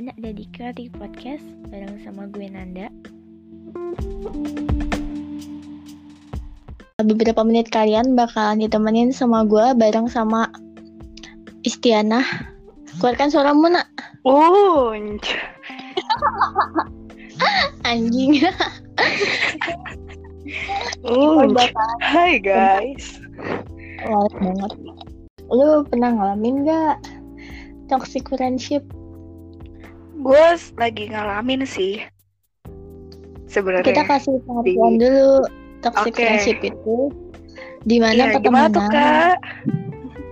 kalian ada di Creative Podcast bareng sama gue Nanda. Beberapa menit kalian bakalan ditemenin sama gue bareng sama Istiana. Keluarkan suaramu nak. Oh, Anjing. oh, hai guys. Walet banget. Lu pernah ngalamin gak toxic friendship? Gue lagi ngalamin sih. Sebenarnya. Kita kasih pengertian dulu toxic Oke. friendship itu di mana tuh pertemanan kak?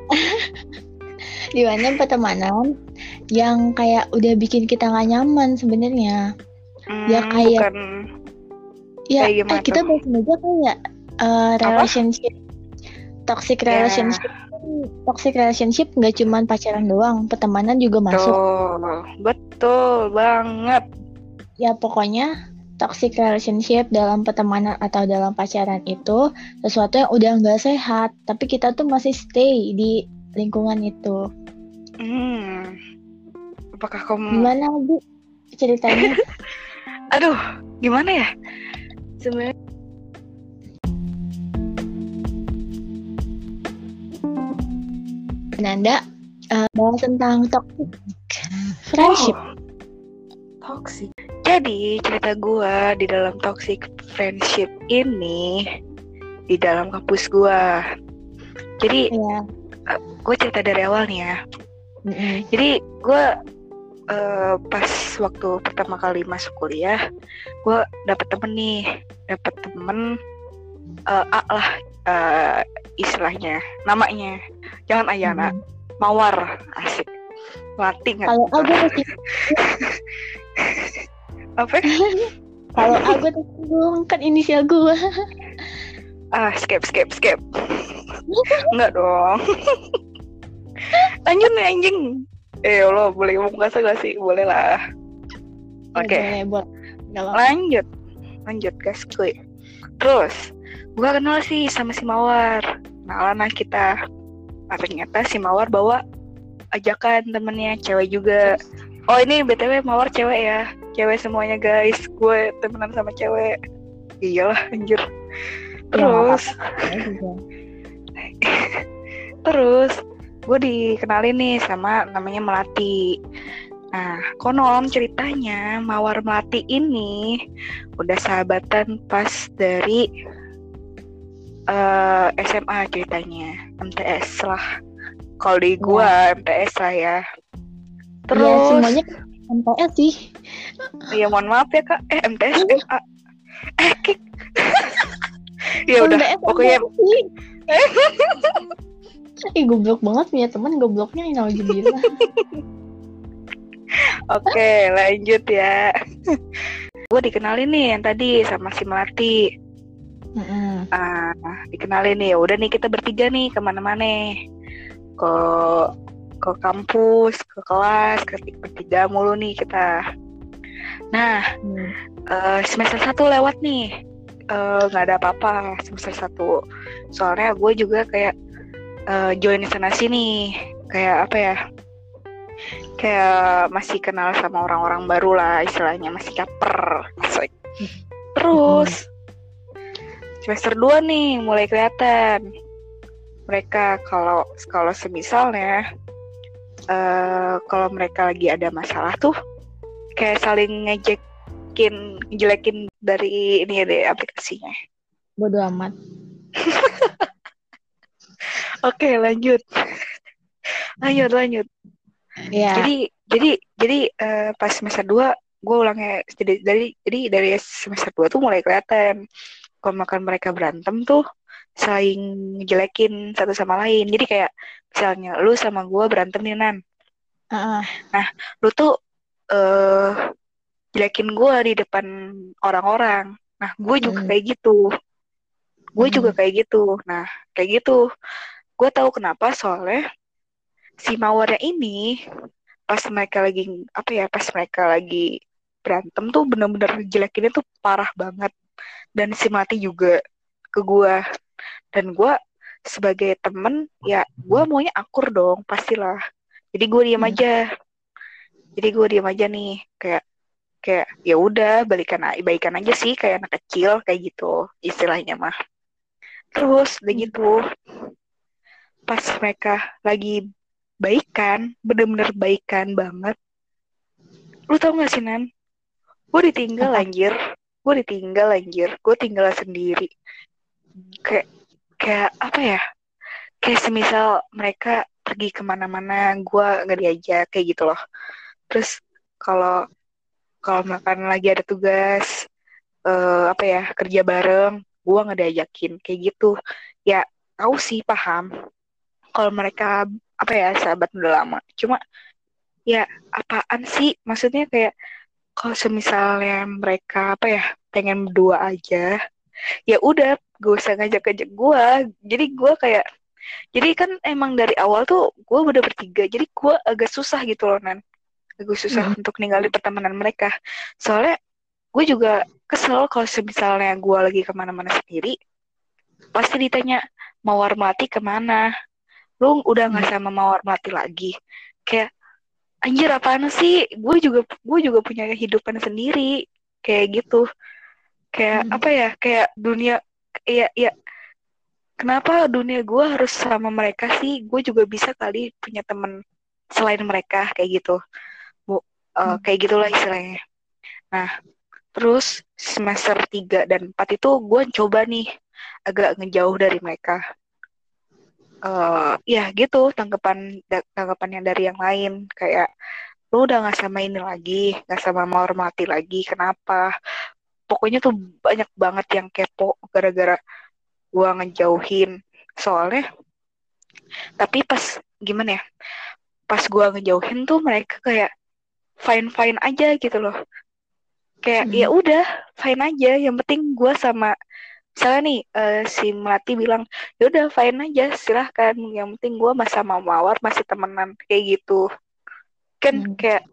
di mana pertemanan yang kayak udah bikin kita nggak nyaman sebenarnya Ya, Hmm, kayak- bukan. ya Kayak eh, kita bahas aja kayak uh, relationship toxic Ya. relationship toxic relationship nggak cuman pacaran doang pertemanan juga masuk Tuh, betul banget. ya pokoknya toxic relationship dalam pertemanan atau dalam pacaran itu sesuatu yang udah nggak sehat tapi kita tuh masih stay di lingkungan itu Hmm. Apakah kamu? gimana bu ceritanya Aduh, gimana ya? Sebenarnya Nanda uh, bahas tentang toxic friendship Oh, toxic. Jadi cerita gua di dalam toxic friendship ini di dalam kampus gua. Jadi ya gue cerita dari awal nih ya. Mm-mm. Jadi gue eh, pas waktu pertama kali masuk kuliah, gue dapet temen nih, dapet temen eh, A lah eh, istilahnya, namanya. Jangan Ayana, Mm. Mawar, asik. Mati nggak? kalau aku tuh Apa? kalau aku tersinggung kan inisial gua Ah, skip, skip, skip. Enggak dong. Lanjut nih anjing. Eh, lo boleh ngomong kasar gak sih? Boleh lah. Oke. Ya. Nggak apa-apa. lanjut lanjut guys kuy terus gua kenal sih sama si Mawar. Kenalan lah kita. Nah, ternyata si Mawar bawa ajakan temennya cewek juga. Oh ini btw Mawar cewek ya. Cewek semuanya guys. Gue temenan sama cewek. Iyalah anjir. Terus. Ya terus gue dikenalin nih sama namanya Melati. Nah, konon ceritanya Mawar Melati ini udah sahabatan pas dari eh, SMA ceritanya, MTS lah. Kalau di gua MTS lah ya. ya Terus, semuanya MTS sih ya mohon maaf ya kak, eh MTS MA, eh kik. ya udah, pokoknya. Ih goblok banget punya teman gobloknya Nauzubillah. oke lanjut ya. gue dikenalin nih yang tadi sama si Melati. Mm-mm. Ah, dikenalin nih, udah nih kita bertiga nih ke mana-mana, ke ke kampus, ke kelas, ke bertiga mulu nih kita. Nah, Hmm. eh, semester satu lewat nih, Eh, nggak ada apa-apa semester satu. Soalnya gue juga kayak eh, join sana sini, kayak apa ya? Kayak masih kenal sama orang-orang baru lah, istilahnya masih caper. Asik. Terus semester 2 nih mulai kelihatan mereka kalau kalau semisalnya eh kalau mereka lagi ada masalah tuh kayak saling ngejekin ngejelekin dari ini ya deh aplikasinya. Bodo amat. Oke lanjut lanjut lanjut. Ya. Jadi jadi jadi eh, pas semester 2 gue ulangnya jadi dari jadi dari semester 2 tuh mulai kelihatan kalau makan mereka berantem tuh saling ngejelekin satu sama lain. Jadi kayak misalnya lu sama gue berantem nih Nan. Ah, Lu tuh eh jelekin gue di depan orang-orang. Nah, gue juga Hmm. kayak gitu. Gue Hmm. juga kayak gitu. Nah, kayak gitu. Gue tahu kenapa soalnya si Mawarnya ini pas mereka lagi apa ya, pas mereka lagi berantem tuh bener-bener jelekinnya tuh parah banget. Dan si Mati juga ke gue. Dan gue sebagai temen ya gue maunya akur dong pastilah. Jadi gue diem Hmm. aja. jadi gue diam aja nih kayak kayak ya udah balikan baikan aja sih kayak anak kecil kayak gitu istilahnya mah terus udah Hmm. gitu pas mereka lagi baikan bener-bener baikan banget lu tau gak sih Nan gue ditinggal anjir gue ditinggal anjir. Gue tinggal sendiri. Kayak kayak apa ya? Kayak semisal mereka pergi ke mana-mana gue nggak diajak kayak gitu loh. Terus kalau kalau misalkan lagi ada tugas eh, apa ya kerja bareng gue nggak diajakin kayak gitu. Ya tahu sih paham. Kalau mereka apa ya sahabat udah lama. Cuma ya apaan sih? Maksudnya kayak kalau semisalnya mereka apa ya pengen berdua aja ya udah gak usah ngajak-ngajak gue jadi gue kayak jadi kan emang dari awal tuh gue udah bertiga jadi gue agak susah gitu loh nan. Agak susah untuk ninggalin pertemanan mereka. Soalnya gue juga kesel kalau misalnya gue lagi ke mana-mana sendiri pasti ditanya mawar melati ke mana? Lu udah nggak sama mawar melati lagi? Kayak anjir apaan sih? Gue juga gue juga punya kehidupan sendiri. Kayak gitu. Kayak Hmm. apa ya? Kayak dunia ya ya kenapa dunia gue harus sama mereka sih? Gue juga bisa kali punya temen selain mereka kayak gitu. Bu eh, Hmm. kayak gitulah istilahnya. Nah terus semester 3 dan 4 itu gue coba nih agak ngejauh dari mereka eh ya gitu tanggapan da- tanggapannya dari yang lain. Kayak lu udah nggak sama ini lagi nggak sama mawar mati lagi kenapa? Pokoknya tuh banyak banget yang kepo gara-gara gua ngejauhin. Soalnya tapi pas gimana ya pas gua ngejauhin tuh mereka kayak fine fine aja gitu loh. Kayak Hmm. ya udah fine aja yang penting gua sama misalnya nih eh, si Melati bilang ya udah fine aja silahkan. Yang penting gua masih sama Mawar masih temenan kayak gitu. Kan Hmm. kayak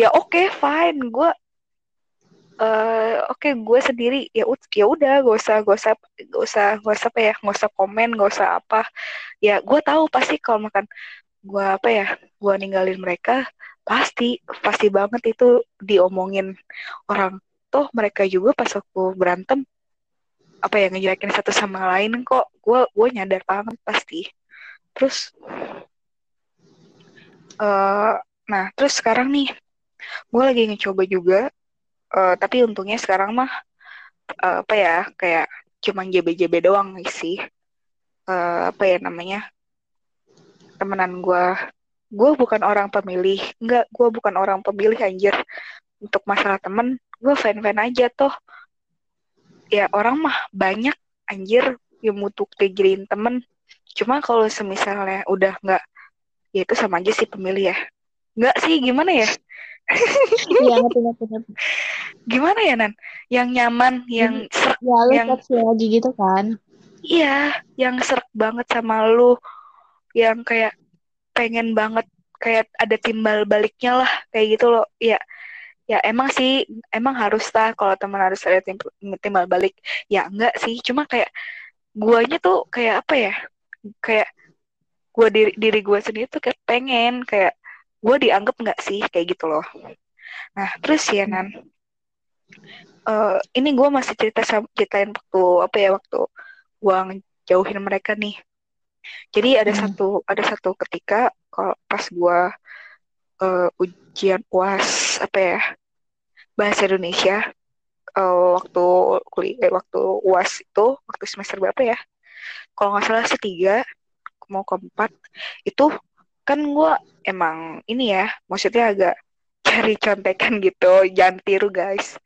ya oke fine. Gua eh oke gue sendiri ya ya udah gak usah gak usah gak usah gak usah apa ya gak usah komen gak usah apa. Ya gue tahu pasti kalau makan gue apa ya gue ninggalin mereka pasti pasti banget itu diomongin orang. Toh mereka juga pas aku berantem apa ya ngejelekin satu sama lain kok. Gue gue nyadar banget pasti. Terus eh nah terus sekarang nih gue lagi ngecoba juga eh, tapi untungnya sekarang mah eh, apa ya kayak cuman JB-JB doang sih. Eh, apa ya namanya temenan gue gue bukan orang pemilih. Enggak gue bukan orang pemilih anjir. Untuk masalah temen gue fan fan aja toh ya orang mah banyak anjir yang butuh dijadiin temen. Cuma kalau semisalnya udah nggak ya itu sama aja sih pemilih ya. Nggak sih gimana ya? Iya ngerti ngerti ngerti. gimana ya nan? Yang nyaman yang serak Ya lu Yang- lagi gitu kan? iya yang serak banget sama lu yang kayak pengen banget kayak ada timbal baliknya lah kayak gitu loh. Ya ya emang sih emang harus lah kalau teman harus ada tim- timbal balik. Ya enggak sih cuma kayak guanya tuh kayak apa ya kayak gua diri diri gua sendiri tuh kayak pengen kayak gua dianggap nggak sih kayak gitu loh. Nah terus ya nan. Eh, ini gua masih cerita ceritain waktu apa ya waktu gua ngejauhin mereka nih. Jadi ada Hmm. satu ada satu ketika kalau pas gua eh, ujian uas apa ya bahasa Indonesia eh, waktu kuliah eh, waktu uas itu waktu semester berapa ya? Kalau nggak salah sih tiga mau keempat. Itu kan gua emang ini ya maksudnya agak cari contekan gitu jangan tiru guys.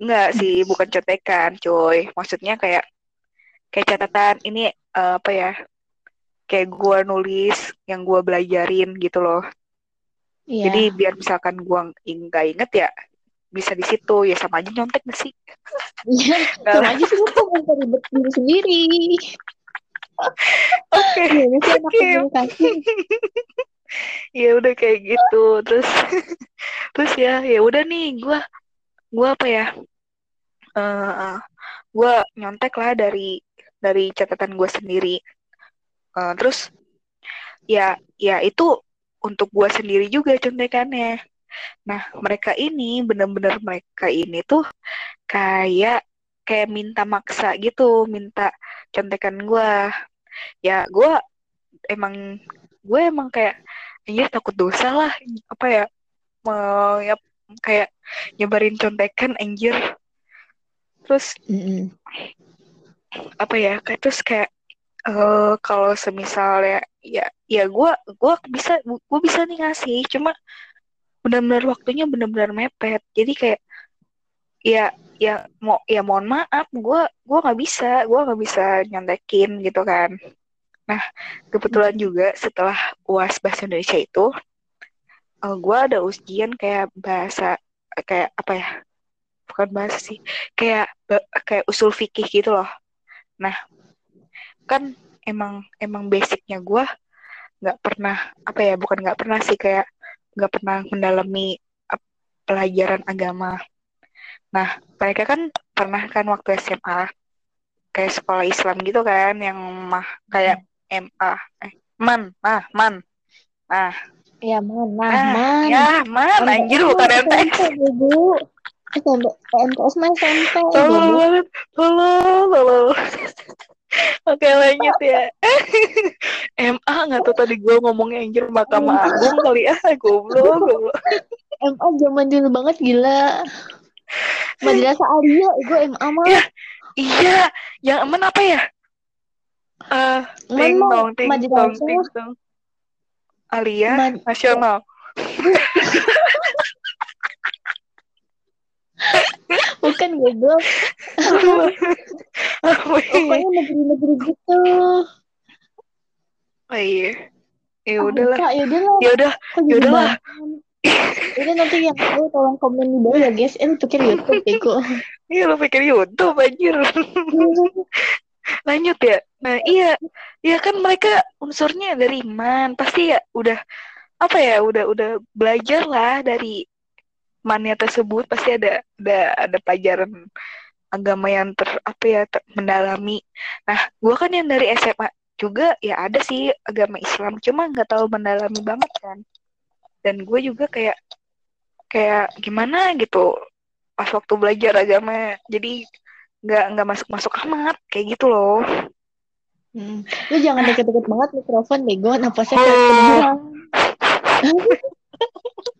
Enggak sih bukan contekan cuy. Maksudnya kayak kayak catatan ini eh, apa ya kayak gua nulis yang gua belajarin gitu loh Iya. jadi biar misalkan gua nggak inget ya bisa di situ ya sama aja nyontek gak sih Iya. Nggak Sama aja sih kok minta ribet diri sendiri. oke anak Oke. komunikasi? ya udah kayak gitu terus terus ya ya udah nih gua gua apa ya eh gua nyontek lah dari dari catatan gua sendiri Eh, terus ya ya itu untuk gue sendiri juga contekannya. Nah mereka ini bener-bener mereka ini tuh kayak kayak minta maksa gitu minta contekan gue ya gue emang gue emang kayak iya takut dosa lah apa ya mau ya kayak nyebarin contekan anjir. Terus Mm-mm. apa ya kayak terus kayak eh kalau semisal ya ya ya gue gue bisa gue bisa nih ngasih. Cuma benar-benar waktunya benar-benar mepet. Jadi kayak ya ya mau ya mohon maaf gue gue nggak bisa gue nggak bisa nyontekin gitu kan. Nah kebetulan juga setelah uas bahasa Indonesia itu eh, gue ada ujian kayak bahasa kayak apa ya? Bukan bahasa sih kayak kayak usul fikih gitu loh. Nah kan emang emang basicnya gue nggak pernah apa ya bukan nggak pernah sih kayak nggak pernah mendalami pelajaran agama. Nah mereka kan pernah kan waktu SMA kayak sekolah Islam gitu kan yang mah kayak MA eh man ah man. Ah. Ya, man, nah, ah man. ya man anjir bukan MTS SMP, Bu. SMP, MTS mah SMP, tolong tolong tolong Oke lanjut ya. MA nggak tahu tadi gue ngomongnya anjir Mahkamah Agung kali ya. Goblok goblok. MA zaman dulu banget gila. Madrasah Alia, gue MA mah. Ya, Iya. Yang aman apa ya? Eh ting tong ting tong ting tong Alia Man- nasional Bukan goblok. Ya? Pokoknya negeri-negeri gitu. Oh iya ya Ah, udahlah ya udahlah. ya udah Kok jadi Yaudahlah. banget? Udah nanti yang tahu tolong komen di bawah ya guys. Eh, lu pikir YouTube bego. Iya lo pikir YouTube anjir lanjut ya nah iya iya kan mereka unsurnya dari iman pasti ya udah apa ya udah udah belajar lah dari mannya tersebut pasti ada ada ada pelajaran agama yang ter apa ya ter- mendalami nah gua kan yang dari SMA juga ya ada sih agama Islam cuma nggak tahu mendalami banget kan dan gue juga kayak kayak gimana gitu pas waktu belajar agama jadi nggak nggak masuk masuk amat kayak gitu loh Hmm. Lu jangan deket-deket banget mikrofon bego. Napasnya Oh.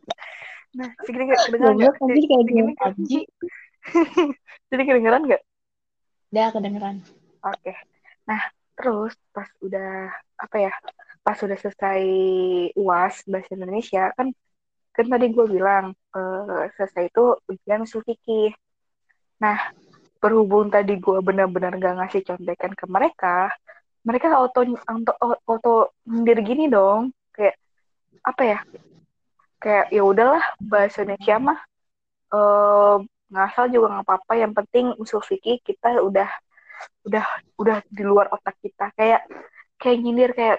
nah segini nggak kedengeran nggak? kayak PUBG. jadi kedengeran nggak? Udah kedengeran. oke. Nah terus pas udah apa ya pas udah selesai uas bahasa Indonesia kan kan tadi gue bilang eh, selesai itu ujian usul fikih. Nah berhubung tadi gue benar-benar gak ngasih contekan ke mereka mereka auto auto auto nyindir gini dong. Kayak apa ya kayak ya udahlah bahasa Indonesia mah eh ngasal juga nggak apa-apa yang penting usul fikih kita udah udah udah di luar otak kita. Kayak kayak nyindir kayak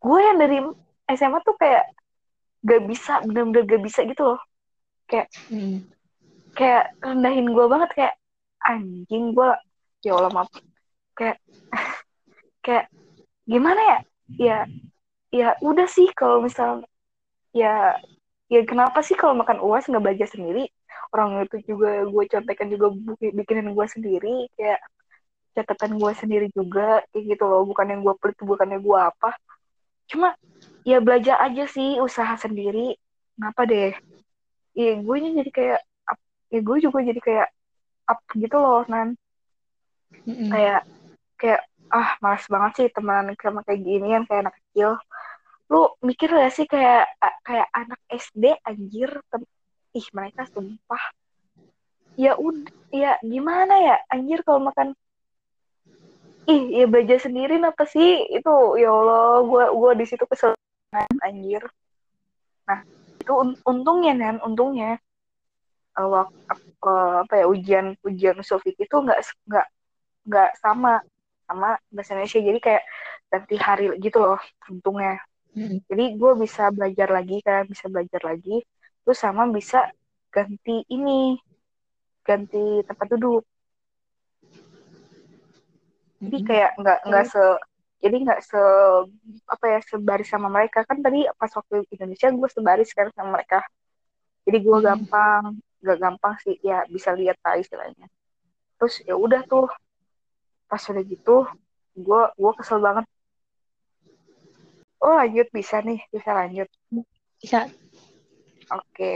gue yang dari SMA tuh kayak gak bisa bener-bener gak bisa gitu loh. Hmm. kayak rendahin gue banget kayak anjing gue ya Allah maaf. Kayak kayak gimana ya? Ya ya udah sih kalau misal ya ya kenapa sih kalau makan uas nggak belajar sendiri? Orang itu juga gue contekan juga bikinin gue sendiri kayak catatan gue sendiri juga kayak gitu loh. Bukan yang gue pelit bukan yang gue apa. Cuma ya belajar aja sih usaha sendiri. Kenapa deh? Ya gue jadi kayak up- ya gue juga jadi kayak up gitu loh nan. Mm-mm. kayak kayak ah malas banget sih temenan sama kayak ginian kayak anak kecil lu mikir gak sih kayak kayak anak SD anjir tem- ih mereka sumpah. Ya udah ya gimana ya anjir kalau makan ih ya belajar sendiri apa sih? Itu ya Allah gua gua di situ kesel anjir. Nah itu un- untungnya nan untungnya. Eh, wak- eh, apa ya ujian ujian fikih itu nggak nggak nggak sama sama bahasa Indonesia. Jadi kayak ganti hari gitu loh untungnya Mm-mm. jadi gue bisa belajar lagi kan bisa belajar lagi. Terus sama bisa ganti ini ganti tempat duduk. Jadi Mm-mm. kayak nggak nggak se jadi nggak se apa ya sebaris sama mereka. Kan tadi pas waktu Indonesia gue sebaris kan sama mereka. Jadi gue Hmm. gampang gak gampang sih ya bisa lihat lah istilahnya. Terus ya udah tuh pas udah gitu gue gue kesel banget oh lanjut. Bisa nih. Bisa lanjut. Bisa. oke.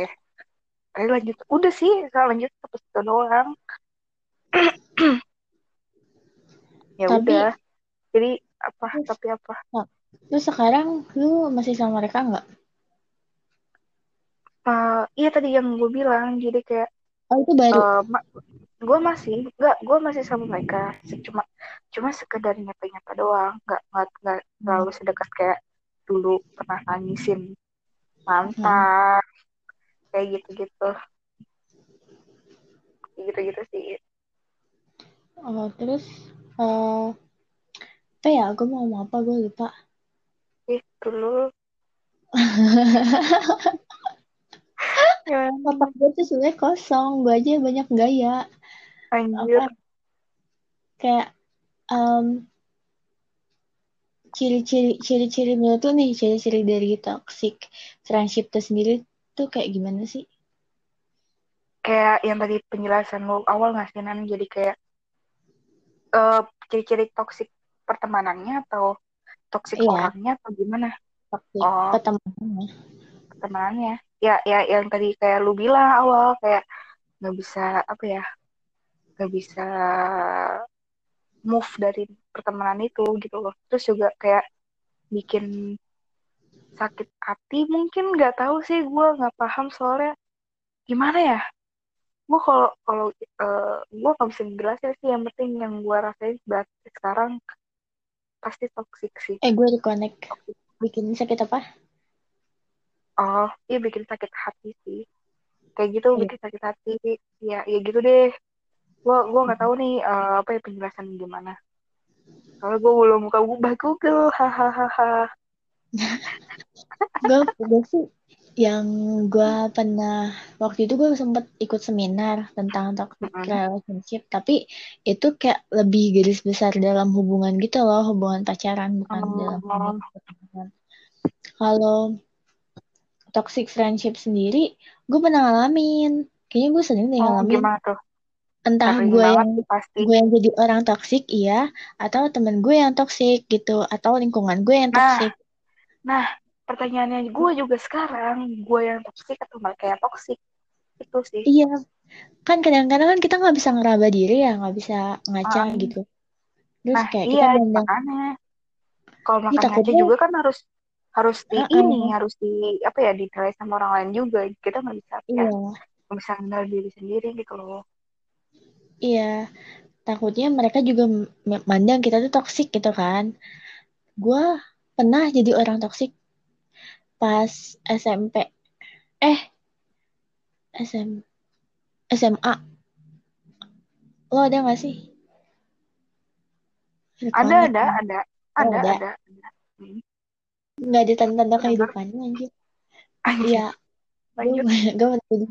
Ayo lanjut. Udah sih saya lanjut sampai situ doang. Ya Tapi- udah. Jadi apa? Terus- tapi apa? Terus sekarang lu masih sama mereka nggak? Eh, iya tadi yang gue bilang. Jadi kayak Oh itu baru. gue masih nggak gue masih sama mereka. Cuma cuma sekedar nyapa nyapa doang. Nggak nggak nggak terlalu sedekat kayak dulu pernah nangisin mantan kayak gitu gitu gitu gitu sih Oh, terus eh apa ya? Gue mau ngomong apa? Gue lupa. itu lu ya, Otak gue tuh sebenarnya kosong. Gue aja banyak gaya. anjir Apa? Kayak em, ciri-ciri ciri-ciri menurut lu nih ciri-ciri dari toxic friendship itu sendiri tuh kayak gimana sih? kayak yang tadi penjelasan lu awal nggak sih Nan jadi kayak eh ciri-ciri toksik pertemanannya atau toksik Iya. orangnya atau gimana Toxic Oh. pertemanannya. pertemanannya ya ya yang tadi kayak lu bilang awal kayak nggak bisa apa ya nggak bisa move dari pertemanan itu gitu loh terus juga kayak bikin sakit hati mungkin nggak tahu sih gue nggak paham soalnya gimana ya gue kalau kalau eh, gue nggak bisa jelasin sih yang penting yang gue rasain berarti sekarang pasti toxic sih Eh gue reconnect. Bikin sakit apa? Oh, iya bikin sakit hati sih. Kayak gitu Iya. bikin sakit hati. Ya, ya gitu deh. Gua gua nggak tahu nih eh, apa ya penjelasan gimana. Soalnya gue belum buka buka Google. Hahaha. gue gue sih yang gue pernah waktu itu gue sempet ikut seminar tentang toxic relationship tapi itu kayak lebih garis besar dalam hubungan gitu loh hubungan pacaran bukan Oh. dalam hubungan kalau toxic friendship sendiri gue pernah ngalamin kayaknya gue sering deh Oh, ngalamin gimana tuh? Entah Sering gue banget yang pasti. gue yang jadi orang toxic iya atau temen gue yang toxic gitu atau lingkungan gue yang Nah, toxic Nah, pertanyaannya gue juga sekarang, gue yang toksik atau mereka yang toksik? Itu sih. Iya, kan kadang-kadang kan kita nggak bisa ngeraba diri ya, nggak bisa ngaca Ah. gitu. Terus Nah, kayak iya kita makanya. Kalau makan aja takutnya- juga kan harus harus di Uh-uh. ini, harus di apa ya dinilai sama orang lain juga. Kita nggak bisa ya, iya, nggak bisa menilai diri sendiri gitu loh. Iya. Takutnya mereka juga mandang kita tuh toksik gitu kan. Gua pernah jadi orang toksik pas SMP. Eh, SM, SMA. Lo ada nggak sih? Ada, ada, ada, Oh, ada, ada. ada. Nggak ada tanda-tanda kehidupannya anjir. Anjir, Iya, gue gue jadi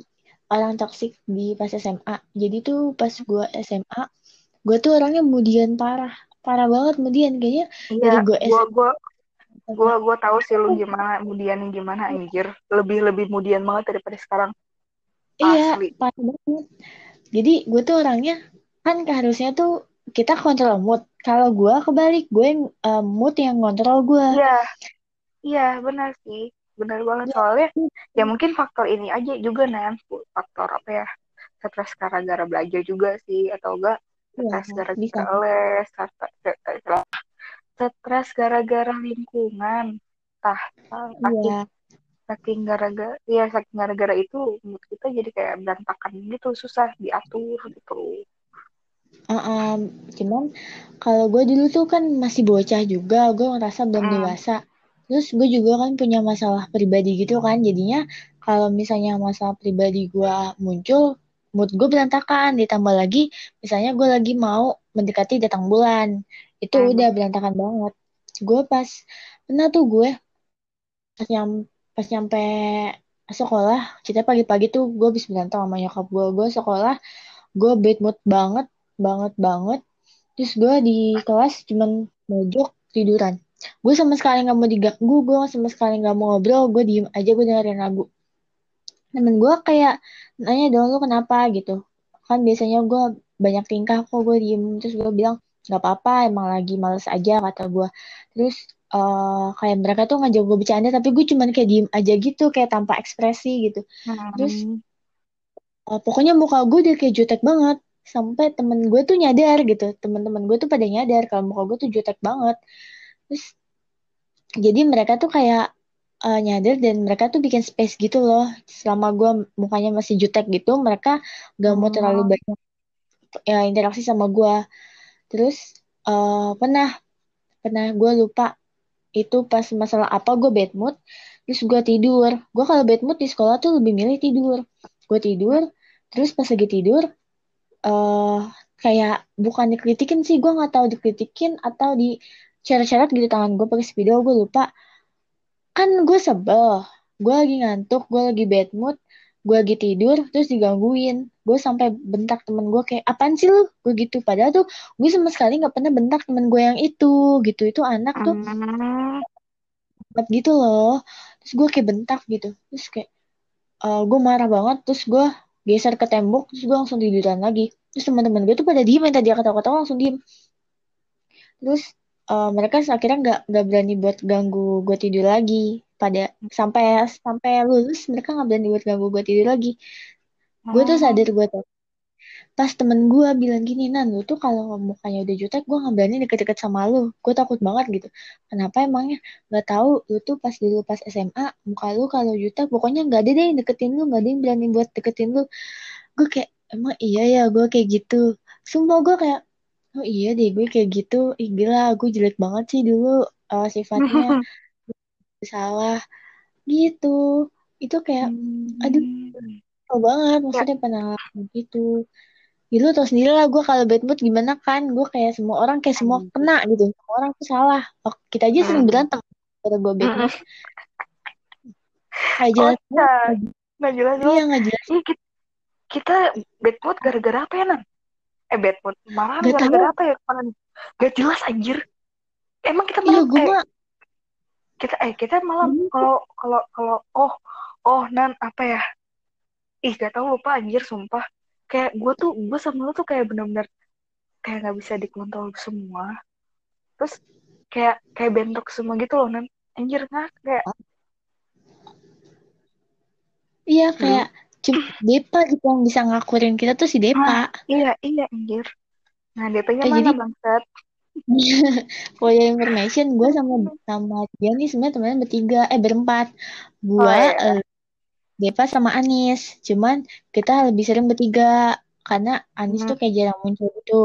orang toksik di pas SMA jadi tuh pas gue SMA gue tuh orangnya kemudian parah. Parah banget kemudian kayaknya Iya, dari gue gua gua SMA gua gua tahu sih lu gimana, mudian gimana anjir. Lebih lebih mudian banget daripada sekarang. iya Asli. parah banget. Jadi gue tuh orangnya kan harusnya tuh kita kontrol mood. Kalau gue kebalik gue yang eh, mood yang kontrol gue Iya, iya benar sih, benar banget Iya. soalnya. Ya mungkin faktor ini aja juga Nan, faktor apa ya? Stres gara-gara belajar juga sih, atau enggak Iya, stres gara-gara bisa les, stres- gara-gara lingkungan. Tah, saking iya saking gara-gara ya saking gara-gara itu mood kita jadi kayak berantakan gitu susah diatur gitu Uh, um, cuman kalau gue dulu tuh kan masih bocah juga gue ngerasa belum Hmm. dewasa terus gue juga kan punya masalah pribadi gitu kan jadinya kalau misalnya masalah pribadi gue muncul mood gue berantakan. Ditambah lagi misalnya gue lagi mau mendekati datang bulan itu Hmm. udah berantakan banget. Gue pas pernah tuh gue pas nyam pas nyampe sekolah kita pagi-pagi tuh gue habis berantem sama nyokap gue gue sekolah gue bad mood banget banget banget. Terus gue di kelas cuman mojok tiduran gue sama sekali nggak mau diganggu gue sama sekali nggak mau ngobrol gue diem aja gue dengerin lagu. Temen gue kayak nanya dong lu kenapa? gitu. Kan biasanya gue banyak tingkah kok gue diem. Terus gue bilang nggak apa-apa emang lagi males aja kata gue. Terus uh, kayak mereka tuh ngajak gue bercanda tapi gue cuman kayak diem aja gitu kayak tanpa ekspresi gitu. Hmm. terus uh, pokoknya muka gue udah kayak jutek banget. Sampai temen gue tuh nyadar gitu. Teman-teman gue tuh pada nyadar kalau muka gue tuh jutek banget terus jadi mereka tuh kayak uh, nyadar dan mereka tuh bikin space gitu loh. Selama gue mukanya masih jutek gitu mereka gak mau terlalu Oh. banyak ya, interaksi sama gue terus uh, pernah pernah gue lupa itu pas masalah apa gue bad mood terus gue tidur. Gue kalau bad mood di sekolah tuh lebih milih tidur. Gue tidur terus pas lagi tidur eh kayak bukan dikritikin sih gue nggak tahu dikritikin atau di ceret-ceret gitu tangan gue pakai spidol gue lupa. Kan gue sebel. Gue lagi ngantuk gue lagi bad mood gue lagi tidur terus digangguin. Gue sampai bentak temen gue kayak apaan sih lu? Gue gitu. Padahal tuh gue sama sekali nggak pernah bentak temen gue yang itu gitu. Itu anak tuh banget gitu loh. Terus gue kayak bentak gitu. Terus kayak eh gue marah banget. Terus gue geser ke tembok terus gue langsung tiduran lagi. Terus teman-teman gue tuh pada diem yang tadi ketawa-ketawa langsung diem. Terus eh, mereka akhirnya nggak nggak berani buat ganggu gue tidur lagi. Pada sampai sampai lulus mereka nggak berani buat ganggu gue tidur lagi. Gue tuh Oh. sadar gue tuh. Pas temen gue bilang gini nan lu tuh kalau mukanya udah jutek gue nggak berani deket-deket sama lu. Gue takut banget gitu. Kenapa emangnya? Nggak tahu lu tuh pas dulu pas SMA muka lu kalau jutek pokoknya nggak ada deh yang deketin lu nggak ada yang berani buat deketin lu. Gue kayak emang iya ya gue kayak gitu. Sumpah gue kayak oh iya deh gue kayak gitu. Ih gila gue jelek banget sih dulu eh, sifatnya. Salah. Gitu. Itu kayak aduh Hmm. Kesel banget Ya, maksudnya pengalaman gitu. Ya lu tau sendiri lah gue kalau bad mood gimana kan? Gue kayak semua orang kayak semua anjir. kena gitu. Semua orang tuh salah. Oh, Kita aja sering Hmm. berantem Kalau gue bad mood. Kayak jelas banget. Kocak. Nggak jelas Iya gak jelas. Kita, kita bad mood gara-gara apa ya, Nan? Eh, bad mood. Malahan Gak tahu apa ya kemarin? Gak jelas, anjir. Emang kita Iya malam, gue eh, mah kita, eh, kita malam, Hmm. kalau, kalau, kalau, oh, oh, Nan, apa ya? Ih, gak tahu lupa, anjir, sumpah. Kayak gue tuh, gue sama lu tuh kayak bener-bener, kayak gak bisa dikontrol semua. Terus, kayak, kayak bentrok semua gitu loh, Nan. Anjir, nggak, kayak, Iya kayak Cuma Depa gitu yang bisa ngakurin kita tuh si ah, Depa iya, iya, anjir. Nah, DP-nya Eh mana, jadi bangsat? For your information Gue sama sama dia nih sebenarnya temennya bertiga Eh berempat Oh, Gue iya. Depa sama Anis. Cuman kita lebih sering bertiga karena Anis Hmm. tuh kayak jarang muncul gitu.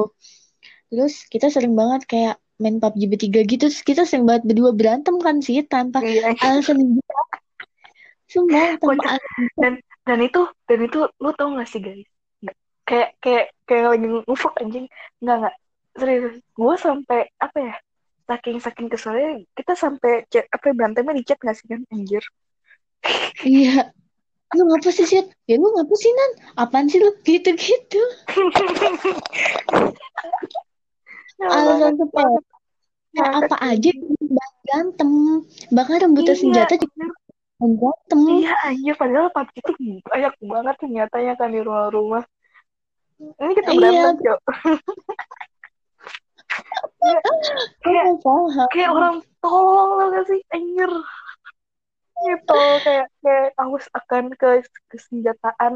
Terus kita sering banget kayak main PUBG bertiga gitu. Terus kita sering banget berdua berantem kan sih tanpa Iya, alasan bisa. Sumpah tanpa alasan dan dan itu dan itu lu tau gak sih guys Nggak, kayak kayak kayak lagi ngufuk anjing nggak nggak serius gue sampai apa ya saking saking keselnya kita sampai chat apa ya, berantemnya di chat gak sih kan anjir Iya. Lu ngapa sih Sid? Ya lu ngapa sih Nan? Apaan sih lu? Gitu-gitu. ya banget Alasan Kayak banget apa aja berantem. Bahkan rebutan iya senjata juga anjir. berantem. iya anjir padahal PUBG itu banyak banget ternyata kan di rumah-rumah ini kita Iya. berantem cok kayak kayak kayak orang tolol tau gak sih anjir gitu kayak kayak haus akan ke kesenjataan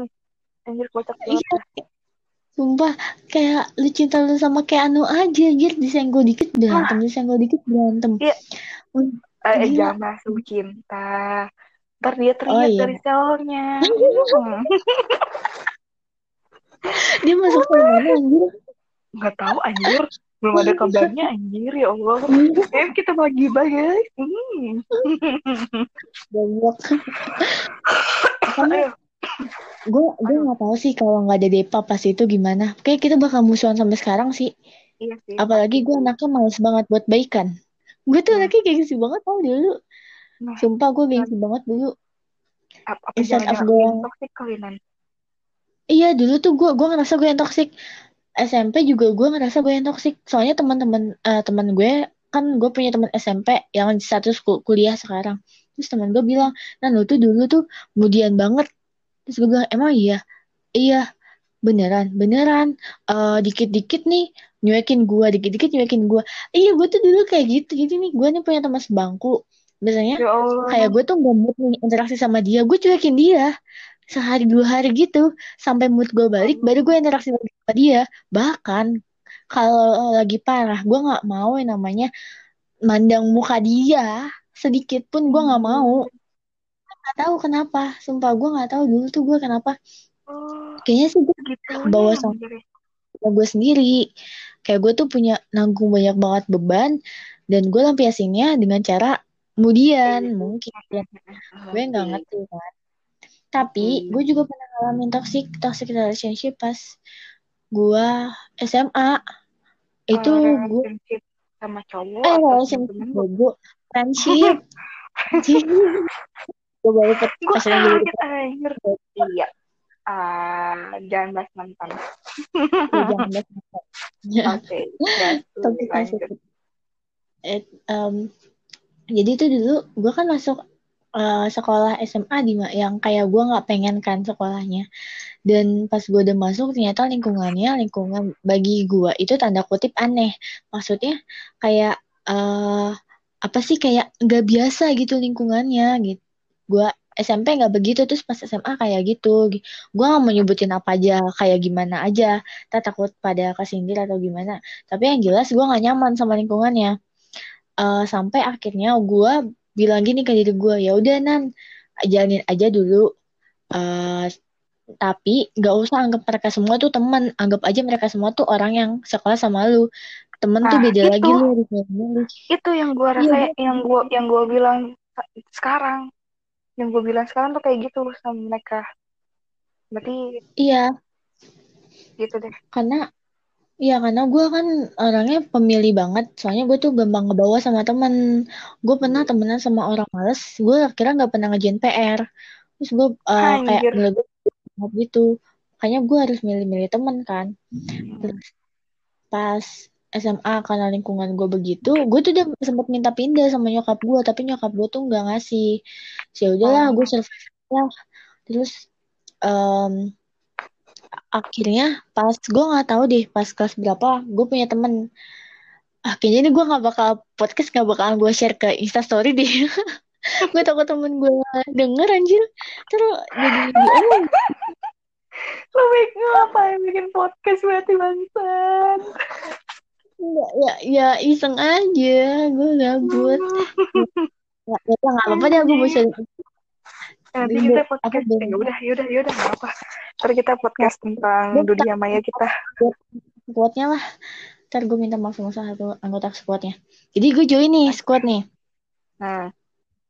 anjir kocak banget Iya. Sumpah, kayak lu cinta lu sama kayak Anu aja, anjir. Disenggol dikit berantem, disenggol dikit berantem. iya eh, gila. jangan masuk cinta ntar dia Oh teriak iya, dari selnya dia masuk ke mana anjir? nggak tahu anjir belum ada kabarnya anjir ya Allah eh kita bagi guys hmm. Ayo, gue gue nggak tahu sih kalau nggak ada Depa pas itu gimana. Kayak kita bakal musuhan sampai sekarang sih. iya sih Apalagi gue anaknya males banget buat baikan. Gue tuh nah anaknya gengsi banget tau dulu. Nah Sumpah gue gengsi banget dulu. apa, apa Instead of jangan-jangan gue yang toxic kali nan Iya dulu tuh gue gue ngerasa gue yang toxic. SMP juga gue ngerasa gue yang toxic. Soalnya teman-teman eh, teman gue kan gue punya teman SMP yang satu kuliah sekarang. Terus teman gue bilang nah lu tuh dulu tuh kemudian banget. Terus gue bilang emang iya? Iya beneran beneran. Uh, dikit-dikit nih nyuekin gue dikit-dikit nyuekin gue iya gue tuh dulu kayak gitu jadi nih. Gue nih punya teman sebangku biasanya ya kayak gue tuh gak mood interaksi sama dia. Gue cuekin dia sehari dua hari gitu. Sampai mood gue balik baru gue interaksi sama dia. Bahkan kalau lagi parah gue nggak mau yang namanya mandang muka dia. Sedikit pun gue nggak mau. Nggak tahu kenapa. Sumpah gue nggak tahu dulu tuh gue kenapa. Oh, kayaknya sih gue gitu bawa sama gue sendiri. Kayak gue tuh punya nanggung banyak banget beban. Dan gue lampiasinnya dengan cara kemudian iya. mungkin ya. gue nggak ngerti kan. Tapi gue juga pernah ngalamin toxic toxic relationship pas gue SMA itu oh, gue sama cowok eh relationship gue friendship. Gue baru pas lagi iya. Uh, jangan bahas mantan. Iya, jangan bahas mantan. Oke tapi eh, um, jadi itu dulu gue kan masuk uh, sekolah SMA di yang kayak gue nggak pengen kan sekolahnya. Dan pas gue udah masuk ternyata lingkungannya lingkungan bagi gue itu tanda kutip aneh. Maksudnya kayak uh, apa sih kayak nggak biasa gitu lingkungannya gitu gue SMP nggak begitu terus pas SMA kayak gitu. Gue gak mau nyebutin apa aja kayak gimana aja. Tak takut pada kesindir atau gimana. Tapi yang jelas gue nggak nyaman sama lingkungannya uh, sampai akhirnya gue bilang gini ke diri gue ya udah nan jalanin aja dulu. Uh, tapi nggak usah anggap mereka semua tuh teman anggap aja mereka semua tuh orang yang sekolah sama lu. Temen nah, tuh beda itu, lagi lu. itu yang gue rasa iya, yang gue yang gue bilang sekarang yang gue bilang sekarang tuh kayak gitu sama mereka. Berarti iya. Gitu deh. Karena Iya karena gue kan orangnya pemilih banget. Soalnya gue tuh gampang ngebawa sama temen. Gue pernah temenan sama orang males. Gue kira nggak pernah ngejain PR terus gue uh, kayak gitu. Makanya gue harus milih-milih temen kan. Terus pas SMA karena lingkungan gue begitu gue tuh udah sempat minta pindah sama nyokap gue tapi nyokap gue tuh nggak ngasih. Ya udahlah gue survive lah. Terus um, akhirnya pas gue nggak tahu deh pas kelas berapa gue punya temen. Akhirnya ini gue nggak bakal podcast nggak bakalan gue share ke instastory deh. Gue takut temen gue denger anjir. Terus jadi diomong lo ngapain bikin podcast berarti bangsat? Enggak, ya, ya iseng aja, gue gabut. ya, ya nggak apa-apa deh, gue bisa. Nanti kita podcast, ya udah, ya udah, ya udah, nggak apa. Ntar kita podcast tentang dunia maya kita. Squadnya lah. Ntar gue minta maaf sama satu anggota squadnya. Jadi gue join nih squad nih. Hmm. Nah.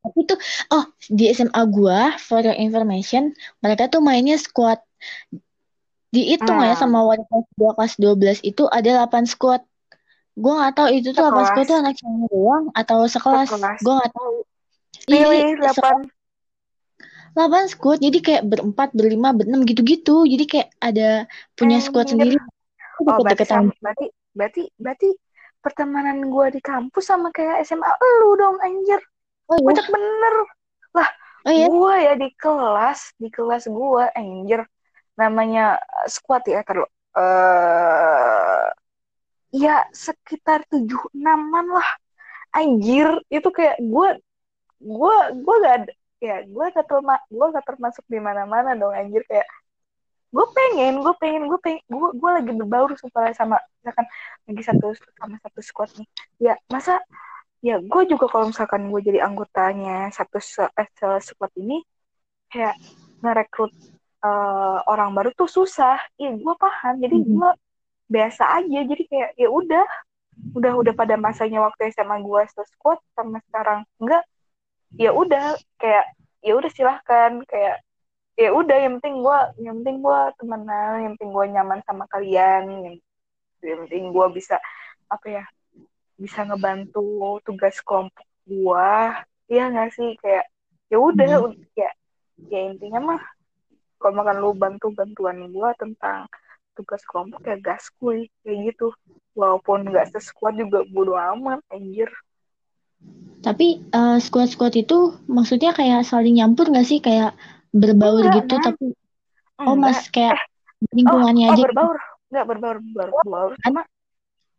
Tapi tuh, oh di SMA gue, for your information, mereka tuh mainnya squad. Dihitung ya hmm. ya sama wadah kelas 2 kelas 12 itu ada 8 squad. Gue gak tau itu tuh sekelas. 8 squad tuh anak yang doang atau sekelas. sekelas. Gue gak tau. Pilih 8 lawan squad jadi kayak berempat berlima berenam gitu-gitu. Jadi kayak ada punya hmm, squad squad sendiri. Oh, berarti, berarti berarti berarti pertemanan gue di kampus sama kayak SMA lu dong anjir. Oh, iya? banyak bener. Lah oh, iya? gue ya di kelas di kelas gue anjir. Namanya squad ya kalau uh, eh, ya sekitar tujuh enaman lah. Anjir itu kayak gue gue gue gak ada ya gue gak terma gue gak termasuk di mana mana dong anjir. Kayak gue pengen gue pengen gue pengen gue gue lagi berbaur supaya sama misalkan lagi satu sama satu squad nih. Ya masa ya gue juga kalau misalkan gue jadi anggotanya satu eh, squad ini kayak ngerekrut uh, orang baru tuh susah. Iya gue paham. Jadi mm-hmm. gue biasa aja. Jadi kayak ya udah. Udah udah pada masanya waktu SMA gue squad sama sekarang enggak ya udah kayak ya udah silahkan kayak ya udah yang penting gue yang penting gue temenan yang penting gue nyaman sama kalian yang, yang penting gue bisa apa ya bisa ngebantu tugas kelompok gua iya nggak sih? Kayak ya udah hmm. ya ya intinya mah kalau makan lu bantu bantuan gua tentang tugas kelompok ya gaskuy kayak gitu. Walaupun nggak seskuat juga bodo amat anjir Tapi uh, squad-squad itu maksudnya kayak saling nyampur gak sih kayak berbaur Enggak, gitu Nan. tapi oh Enggak. mas kayak oh, lingkungannya oh aja gitu. berbaur nggak berbaur berbaur berbaur cuma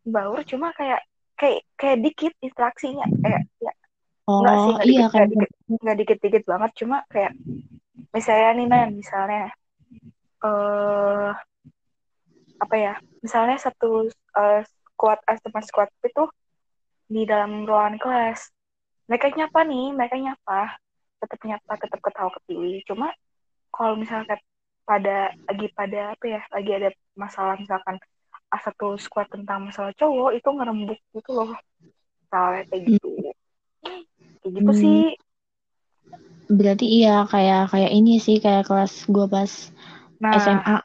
baur cuma kayak kayak kayak dikit interaksinya kayak ya Oh Enggak sih, enggak iya dikit, kan enggak dikit, enggak dikit-dikit banget, cuma kayak misalnya nih Nan, misalnya eh apa ya? Misalnya satu eh, squad eh, teman squad itu di dalam ruangan kelas. Mereka nyapa nih, mereka nyapa, tetap nyapa, tetap ketawa ketiwi. Cuma kalau misalnya pada lagi pada apa ya, lagi ada masalah misalkan satu squad tentang masalah cowok itu ngerembuk gitu loh. Misalnya kayak gitu. Kayak gitu Hmm. sih. berarti iya kayak kayak ini sih kayak kelas gua pas Nah, SMA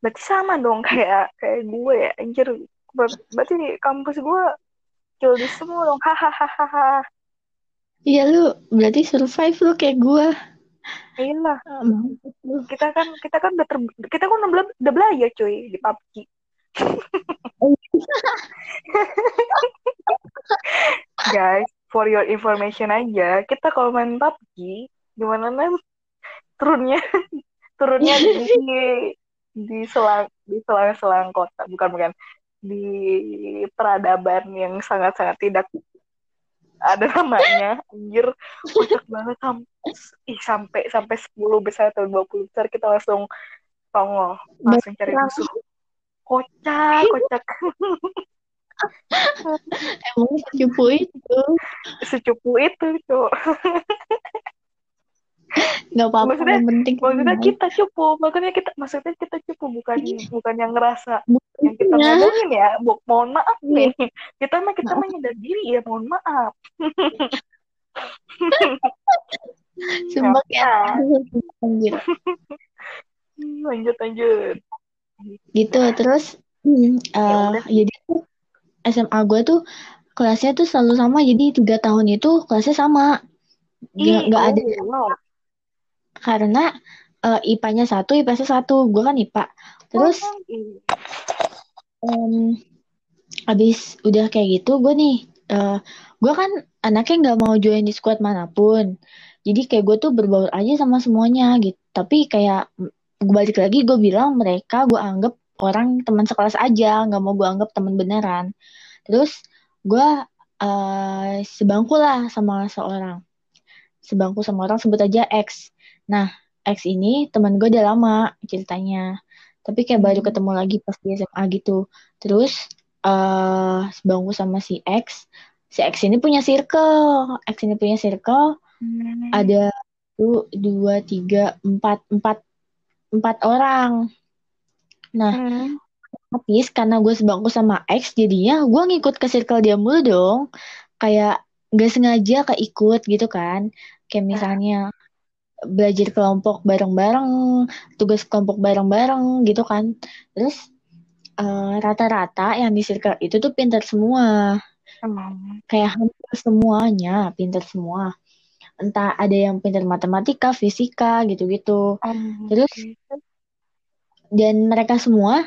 berarti sama dong kayak kayak gue ya anjir Ber- berarti kampus gue Joldi semua dong. Hahaha. Iya lu berarti survive lu kayak gua. Iyalah Ah, kita kan kita kan udah ter- kita kan udah, udah belajar cuy di PUBG guys for your information aja kita kalau main PUBG gimana nih turunnya turunnya di di selang di selang-selang kota. Bukan bukan di peradaban yang sangat-sangat tidak ada namanya anjir. Kocak banget sampai ih sampai sampai 10 besar atau 20 besar kita langsung tongol langsung cari musuh. Kocak kocak. Emang secupu itu? Secupu itu cok nggak apa-apa Maksudnya- yang penting maksudnya kenal. kita cupu makanya kita maksudnya kita cupu bukan bukan yang ngerasa yang kita Buktinya, ngomongin ya Bo- mohon maaf Iya. nih kita mah kita mah nyadar diri ya mohon maaf sumpah Ya. lanjut lanjut gitu terus hmm, Ya udah. jadi SMA gue tuh kelasnya tuh selalu sama jadi tiga tahun itu kelasnya sama nggak oh, ada wow. Karena eh, IPA-nya satu IPS-nya satu. Gue kan IPA terus em, abis udah kayak gitu gue nih eh gue kan anaknya nggak mau join di squad mana pun. Jadi kayak gue tuh berbaur aja sama semuanya gitu tapi kayak gue balik lagi gue bilang mereka gue anggap orang teman sekelas aja nggak mau gue anggap teman beneran. Terus gue eh sebangku lah sama seorang. Sebangku sama orang sebut aja X nah X ini teman gue udah lama ceritanya. Tapi kayak baru Hmm. ketemu lagi pas di SMA gitu. Terus eh sebangku sama si X si X ini punya circle. X ini punya circle. Hmm. ada satu dua tiga empat empat empat orang. Nah Hmm. habis karena gue sebangku sama X jadinya gue ngikut ke circle dia mulu dong. Kayak gak sengaja keikut gitu kan. Kayak misalnya belajar kelompok bareng-bareng tugas kelompok bareng-bareng gitu kan terus eh, rata-rata yang di circle itu tuh pintar semua Emang. kayak hampir semuanya pintar semua entah ada yang pintar matematika fisika gitu-gitu Om, Terus? dan mereka semua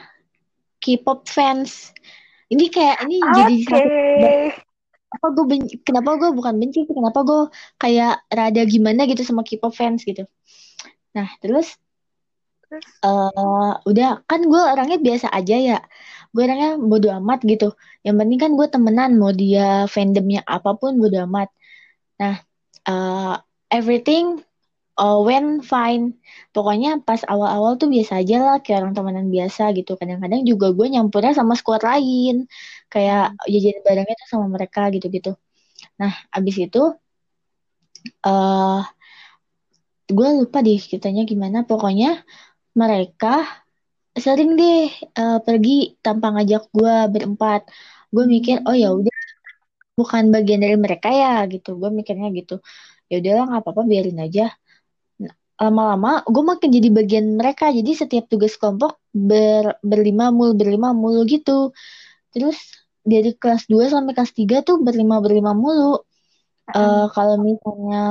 K-pop fans ini kayak ini jadi Oke. satu kenapa gue benci, kenapa gue bukan benci sih, kenapa gue kayak rada gimana gitu sama K-pop fans gitu. Nah terus eh udah kan gue orangnya biasa aja ya. Gue orangnya bodo amat gitu. Yang penting kan gue temenan mau dia fandomnya apa pun bodo amat. Nah eh everything uh, went fine. Pokoknya pas awal-awal tuh biasa aja lah kayak orang temenan biasa gitu. Kadang-kadang juga gue nyampurnya sama squad lain. Kayak jajan barengnya tuh sama mereka gitu-gitu. Nah abis itu eh gue lupa deh ceritanya gimana. Pokoknya mereka sering deh eh, pergi tanpa ngajak gue berempat. Gue mikir oh ya udah bukan bagian dari mereka ya gitu. Gue mikirnya gitu. Ya udahlah nggak apa-apa biarin aja lama-lama gue makin jadi bagian mereka. Jadi setiap tugas kelompok ber, berlima mulu berlima mulu gitu. Terus dari kelas 2 sampai kelas 3 tuh berlima berlima mulu. Eh, kalau misalnya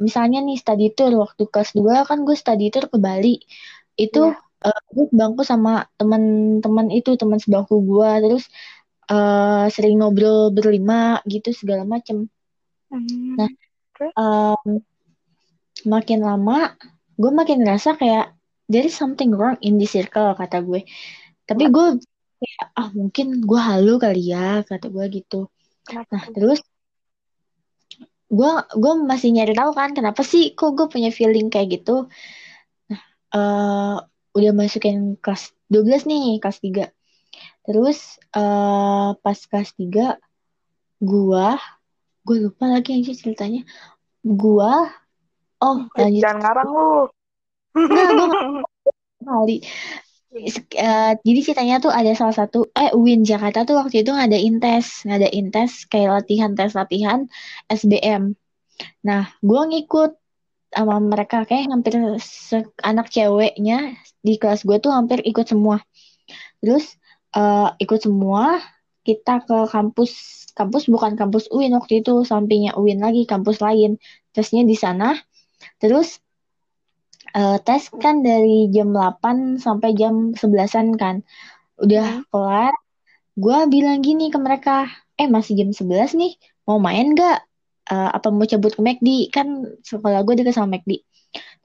misalnya nih study tour waktu kelas 2 kan gue study tour ke Bali. Itu Iya. uh, gue sebangku sama teman-teman itu teman sebangku gue terus uh, sering ngobrol berlima gitu segala macem. Hmm. Nah, um, makin lama gue makin ngerasa kayak there is something wrong in this circle kata gue. Tapi gue kayak ah mungkin gue halu kali ya kata gue gitu. Nah terus gue gue masih nyari tahu kan kenapa sih kok gue punya feeling kayak gitu. Nah uh, udah masukin kelas 12 nih kelas 3 terus uh, pas kelas 3 gue gue lupa lagi yang ceritanya. Gue oh lanjut Jangan ngarang lu. Kali. Uh, jadi ceritanya tuh ada salah satu eh UIN Jakarta tuh waktu itu ngadain tes, ngadain tes kayak latihan tes latihan SBM. Nah, gue ngikut sama mereka kayak hampir anak ceweknya di kelas gue tuh hampir ikut semua. Terus uh, ikut semua, kita ke kampus kampus bukan kampus UIN waktu itu sampingnya UIN lagi kampus lain. Tesnya di sana. Terus uh, tes kan dari jam 8 sampai jam 11-an kan. Udah hmm. kelar, gue bilang gini ke mereka, eh masih jam 11 nih, mau main gak? Uh, apa mau cabut ke McD? Kan sekolah gue dekat sama McD.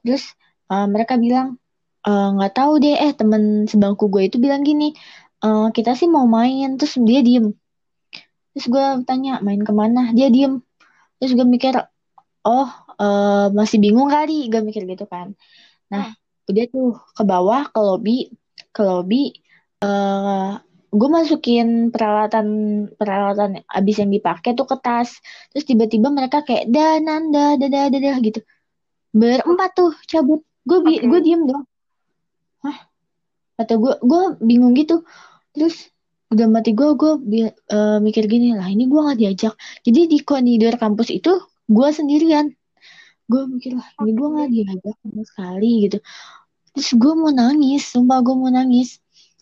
Terus uh, mereka bilang, nggak uh, tahu deh, eh temen sebangku gue itu bilang gini, uh, kita sih mau main, terus dia diem. Terus gue tanya, main ke mana? Dia diem. Terus gue mikir, oh uh, masih bingung kali, gue mikir gitu kan. Nah, hmm. udah tuh ke bawah ke lobby, ke lobby. Uh, gue masukin peralatan peralatan abis yang dipakai tuh ke tas. Terus tiba-tiba mereka kayak dananda dadah dadah gitu. Berempat tuh cabut. Gue okay. gue diem dong. Hah? Atau gue gue bingung gitu. Terus udah mati gue gue uh, mikir gini lah ini gue gak diajak. Jadi di koridor kampus itu gue sendirian gue mikir lah ini gue gak diajak sama sekali gitu. Terus gue mau nangis sumpah gue mau nangis.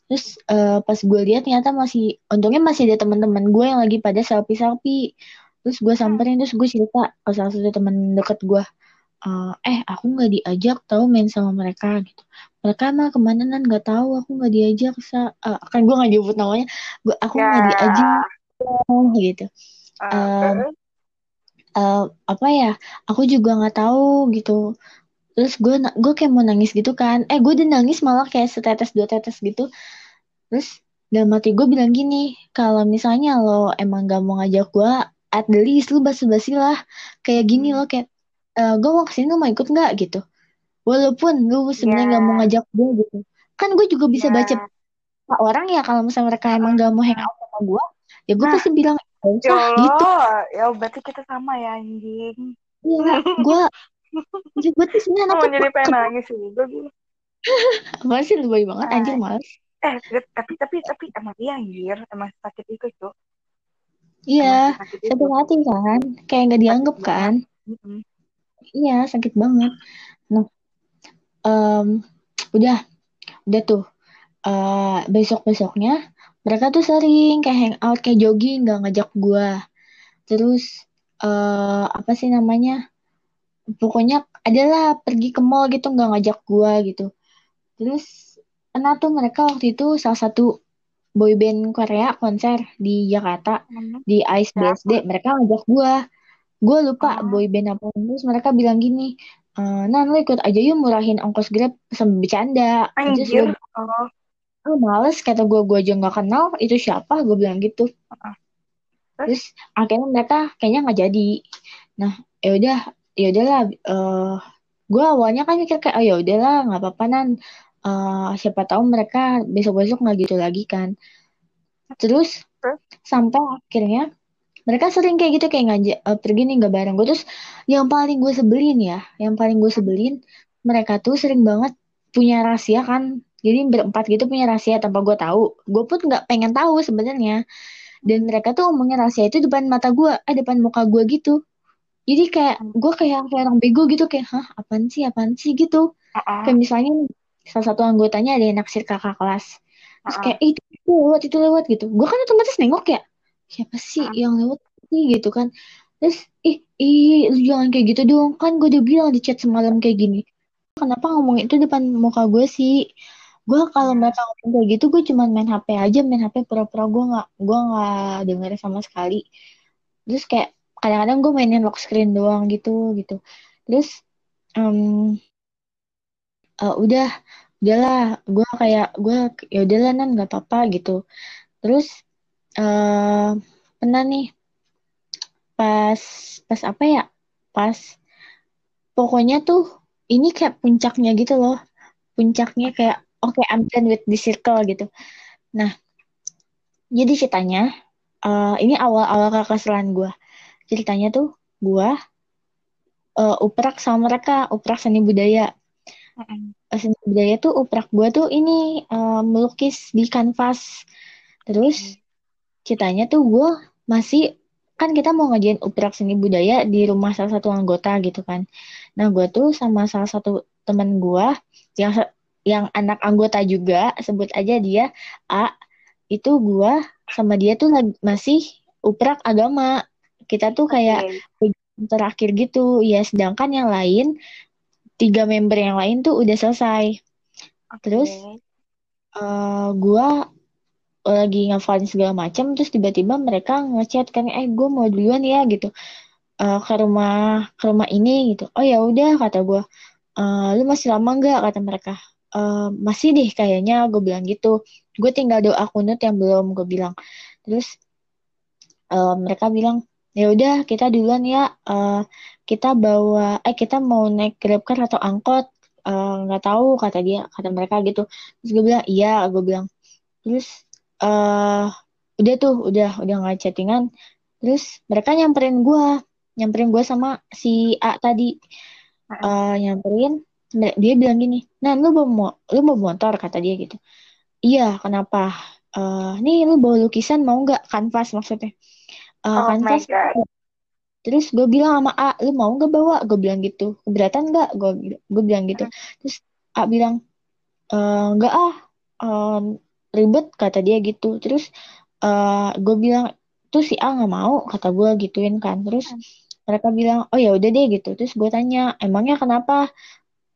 Terus uh, pas gue lihat ternyata masih untungnya masih ada teman-teman gue yang lagi pada selfie selfie terus gue samperin terus gue cerita ke salah satu teman deket gue uh, eh aku nggak diajak tahu main sama mereka gitu. Mereka mah ke mana nan nggak tahu aku nggak diajak sa. Uh, kan gue nggak nyebut namanya. Gue aku nggak yeah. diajak gitu. Uh, uh, apa ya aku juga nggak tahu gitu. Terus gue gue kayak mau nangis gitu kan. Eh gue udah nangis malah kayak setetes dua tetes gitu. Terus dalam hati gue bilang gini kalau misalnya lo emang gak mau ngajak gue at the least lu basi-basi lah. Kayak gini lo kayak e, gue mau ke sini lo mau ikut nggak? Gitu. Walaupun lu sebenarnya yeah. gak mau ngajak gue gitu. Kan gue juga bisa yeah. baca orang ya kalau misalnya mereka emang gak mau hangout sama gue ya gue nah. pasti bilang ya gitu ya berarti kita sama ya anjing. Iya gue gue tuh sebenarnya mau jadi pengen nangis juga gue apa sih lebay banget anjir males. eh tapi tapi tapi emang iya anjir emang sakit itu tuh iya sakit hati kan kayak nggak dianggap kan. iya sakit banget. Nah um, udah udah tuh. Uh, besok besoknya mereka tuh sering kayak hangout kayak jogging nggak ngajak gue terus uh, apa sih namanya? Pokoknya adalah pergi ke mall gitu nggak ngajak gue gitu. Terus karena tuh mereka waktu itu salah satu boyband Korea konser di Jakarta hmm. di Ice BSD mereka ngajak gue gue lupa oh. boyband apa. Terus mereka bilang gini e, nah lo ikut aja yuk murahin ongkos grab. Sambil bercanda. Anjir. Terus oh oh, males. Kata gue gue aja nggak kenal itu siapa? Gue bilang gitu. Terus akhirnya mereka kayaknya nggak jadi. Nah ya udah ya udahlah uh, gue awalnya kan mikir kayak oh ya udahlah nggak apa-apa nan. Uh, siapa tahu mereka besok-besok nggak gitu lagi kan. Terus sampai akhirnya mereka sering kayak gitu kayak ngajak uh, pergi nih nggak bareng gue terus yang paling gue sebelin ya yang paling gue sebelin mereka tuh sering banget punya rahasia kan jadi berempat gitu punya rahasia tanpa gue tahu. Gue pun nggak pengen tahu sebenarnya. Dan mereka tuh ngomongin rahasia itu depan mata gue eh depan muka gue gitu. Jadi kayak gue kayak kayak orang bego gitu kayak hah apaan sih apaan sih? gitu. Uh-uh. kayak misalnya salah satu anggotanya ada yang naksir kakak kelas. Terus kayak eh, itu, itu lewat itu lewat gitu. Gue kan otomatis nengok ya siapa sih uh-uh. yang lewat sih? gitu kan. Terus ih ih lu jangan kayak gitu dong. Kan gue udah bilang di chat semalam kayak gini. Kenapa ngomong itu depan muka gue sih gue kalau mereka ngomong kayak gitu gue cuman main HP aja main HP pura-pura gue nggak gue nggak dengerin sama sekali. Terus kayak kadang-kadang gue mainin lock screen doang gitu gitu. Terus um, uh, udah udahlah gue kayak gue ya udahlah nan nggak apa-apa gitu. Terus uh, pernah nih pas pas apa ya pas pokoknya tuh ini kayak puncaknya gitu loh. Puncaknya kayak oke okay, I'm done with the circle gitu. Nah jadi ceritanya uh, ini awal-awal kekesalan gue ceritanya tuh gue uh, uprak sama mereka uprak seni budaya. Uh, seni budaya tuh uprak gue tuh ini uh, melukis di kanvas. Terus ceritanya tuh gue masih kan kita mau ngajain uprak seni budaya di rumah salah satu anggota gitu kan. Nah gue tuh sama salah satu temen gue yang yang anak anggota juga sebut aja dia A itu gua sama dia tuh lagi, masih uprak agama. Kita tuh kayak okay. terakhir gitu. Ya sedangkan yang lain tiga member yang lain tuh udah selesai. Okay. terus uh, gua lagi ngafalin segala macam terus tiba-tiba mereka ngechat kan eh gue mau duluan ya gitu. Uh, ke rumah ke rumah ini gitu. Oh ya udah kata gue uh, lu masih lama nggak? kata mereka uh, masih deh kayaknya gue bilang gitu. Gue tinggal doa kunut yang belum gue bilang. Terus uh, mereka bilang ya udah kita duluan ya. Uh, kita bawa eh kita mau naik grab car atau angkot. Nggak uh, tahu kata dia kata mereka gitu. Terus gue bilang iya gue bilang. Terus uh, udah tuh udah udah nggak chattingan. Terus mereka nyamperin gue nyamperin gue sama si A tadi. Uh, nyamperin dia bilang gini nah lu mau lu mau motor kata dia gitu. Iya kenapa? Uh, nih lu bawa lukisan mau nggak? Kanvas maksudnya. Uh, oh kanvas. Terus gue bilang sama A lu mau nggak bawa? Gue bilang gitu. Keberatan nggak? Gue gue bilang gitu. Terus A bilang e, nggak ah. Um, ribet kata dia gitu. Terus uh, gue bilang tuh si A nggak mau? kata gue gituin kan. Terus mereka bilang oh ya udah deh gitu. Terus gue tanya emangnya kenapa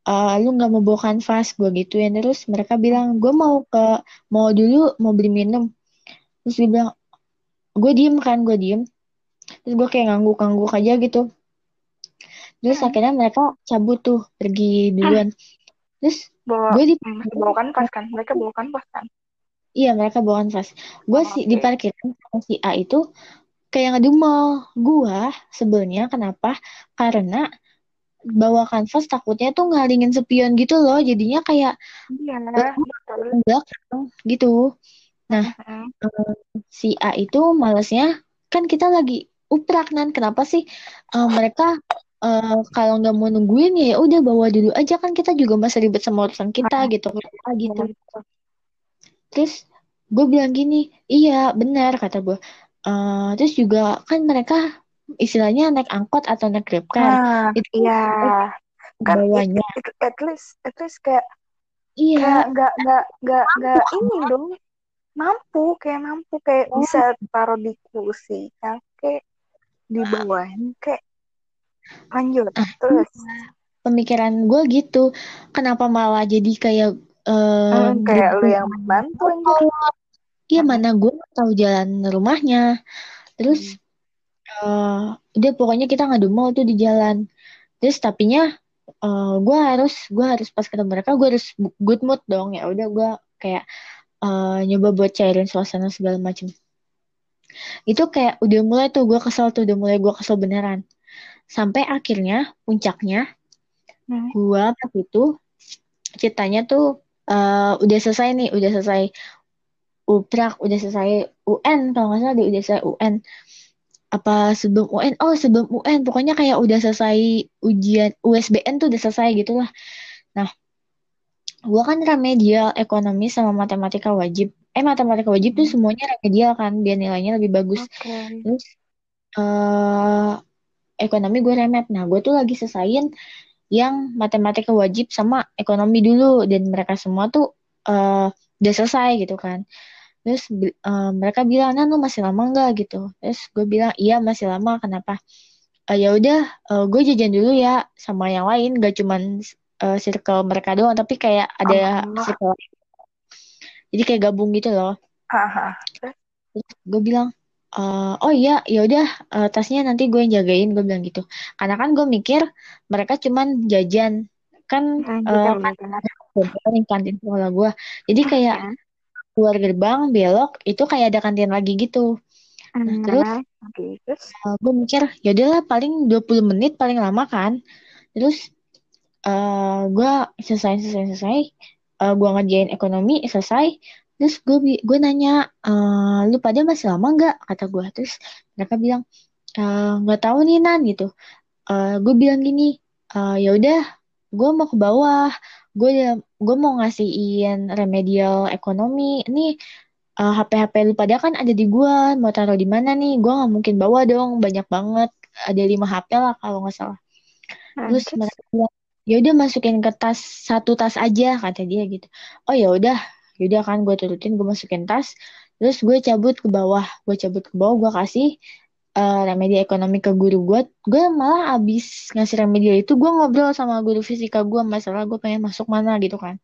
uh, lu nggak mau bawa kanvas gue gituin. Terus mereka bilang gue mau ke mau dulu mau beli minum. Terus dia bilang gue diem kan gue diem. Terus gue kayak ngangguk-ngangguk aja gitu. Terus hmm. akhirnya mereka cabut tuh pergi duluan. Terus bawa, gue di hmm, bawa kanvas kan? Mereka bawa kanvas kan? Iya mereka bawa kanvas. Gue oh, sih okay. di parkiran si A itu kayak ngedumel. Gue sebelnya kenapa? Karena bawa kanvas takutnya tuh ngalingin spion gitu loh. Jadinya kayak iya belakang gitu. Nah uh, si A itu malesnya kan kita lagi uprak nan. Kenapa sih uh, mereka uh, kalau nggak mau nungguin ya udah bawa dulu aja. Kan kita juga masih ribet sama urusan kita gitu. Kan gitu. terus gue bilang gini iya benar kata gue uh, terus juga kan mereka istilahnya naik angkot atau naik grab car ah, itu iya. Kan bawanya at least at least kayak iya. nggak nggak nggak nggak ini dong. Mampu kayak mampu kayak oh. bisa taruh di kursi ya kayak di bawahnya kayak. Lanjut ah, terus. pemikiran gue gitu. Kenapa malah jadi kayak uh, hmm, kayak lu yang bantu Iya mana gue tahu jalan rumahnya. Terus hmm uh, udah pokoknya kita ngadu mau tuh di jalan. Terus tapinya uh, gue harus gue harus pas ketemu mereka gue harus good mood dong. Ya udah gue kayak uh, nyoba buat cairin suasana segala macem. Itu kayak udah mulai tuh gue kesel tuh udah mulai gue kesel beneran. Sampai akhirnya puncaknya hmm. gue pas itu ceritanya tuh uh, udah selesai nih udah selesai uprak udah selesai UN kalau nggak salah di udah selesai UN apa sebelum UN oh sebelum UN pokoknya kayak udah selesai ujian USBN tuh udah selesai gitu lah nah gua kan remedial ekonomi sama matematika wajib. Eh matematika wajib tuh hmm. semuanya remedial kan biar nilainya lebih bagus. Okay. terus uh, ekonomi gue remet. Nah gue tuh lagi selesaiin yang matematika wajib sama ekonomi dulu. Dan mereka semua tuh uh, udah selesai gitu kan terus uh, mereka bilang nah lu masih lama nggak? Gitu. Terus gue bilang iya masih lama kenapa? Uh, ya udah uh, gue jajan dulu ya sama yang lain. Gak cuman uh, circle mereka doang tapi kayak ada oh. circle jadi kayak gabung gitu loh. Gue bilang "Eh, oh iya ya udah eh, tasnya nanti gue yang jagain gue bilang gitu. Karena kan gue mikir mereka cuman jajan. Kan eh, benar-benar. kan di kantin sekolah gue jadi kayak Hmm. Keluar gerbang belok itu kayak ada kantin lagi gitu. Hmm, terus? Oke, terus? Eh, gue mikir ya udahlah paling 20 menit paling lama kan. Terus eh gue selesai selesai selesai eh gue ngerjain ekonomi selesai. Terus gue gue nanya eh lu pada masih lama nggak? Kata gue terus mereka bilang "Eh, nggak tahu nih nan gitu. Eh gue bilang gini "Eh, ya udah gue mau ke bawah gue gue mau ngasihin remedial ekonomi. Nih eh, HP-HP lu pada kan ada di gua mau taruh di mana nih? Gua nggak mungkin bawa dong banyak banget. Ada lima HP lah kalau nggak salah. Terus mereka bilang ya udah masukin ke tas satu tas aja kata dia gitu. Oh ya udah ya udah kan gue turutin gue masukin tas. Terus gue cabut ke bawah gue cabut ke bawah gue kasih eh, remedi ekonomi ke guru gue gue malah abis ngasih remedi itu gue ngobrol sama guru fisika gue masalah gue pengen masuk mana gitu kan.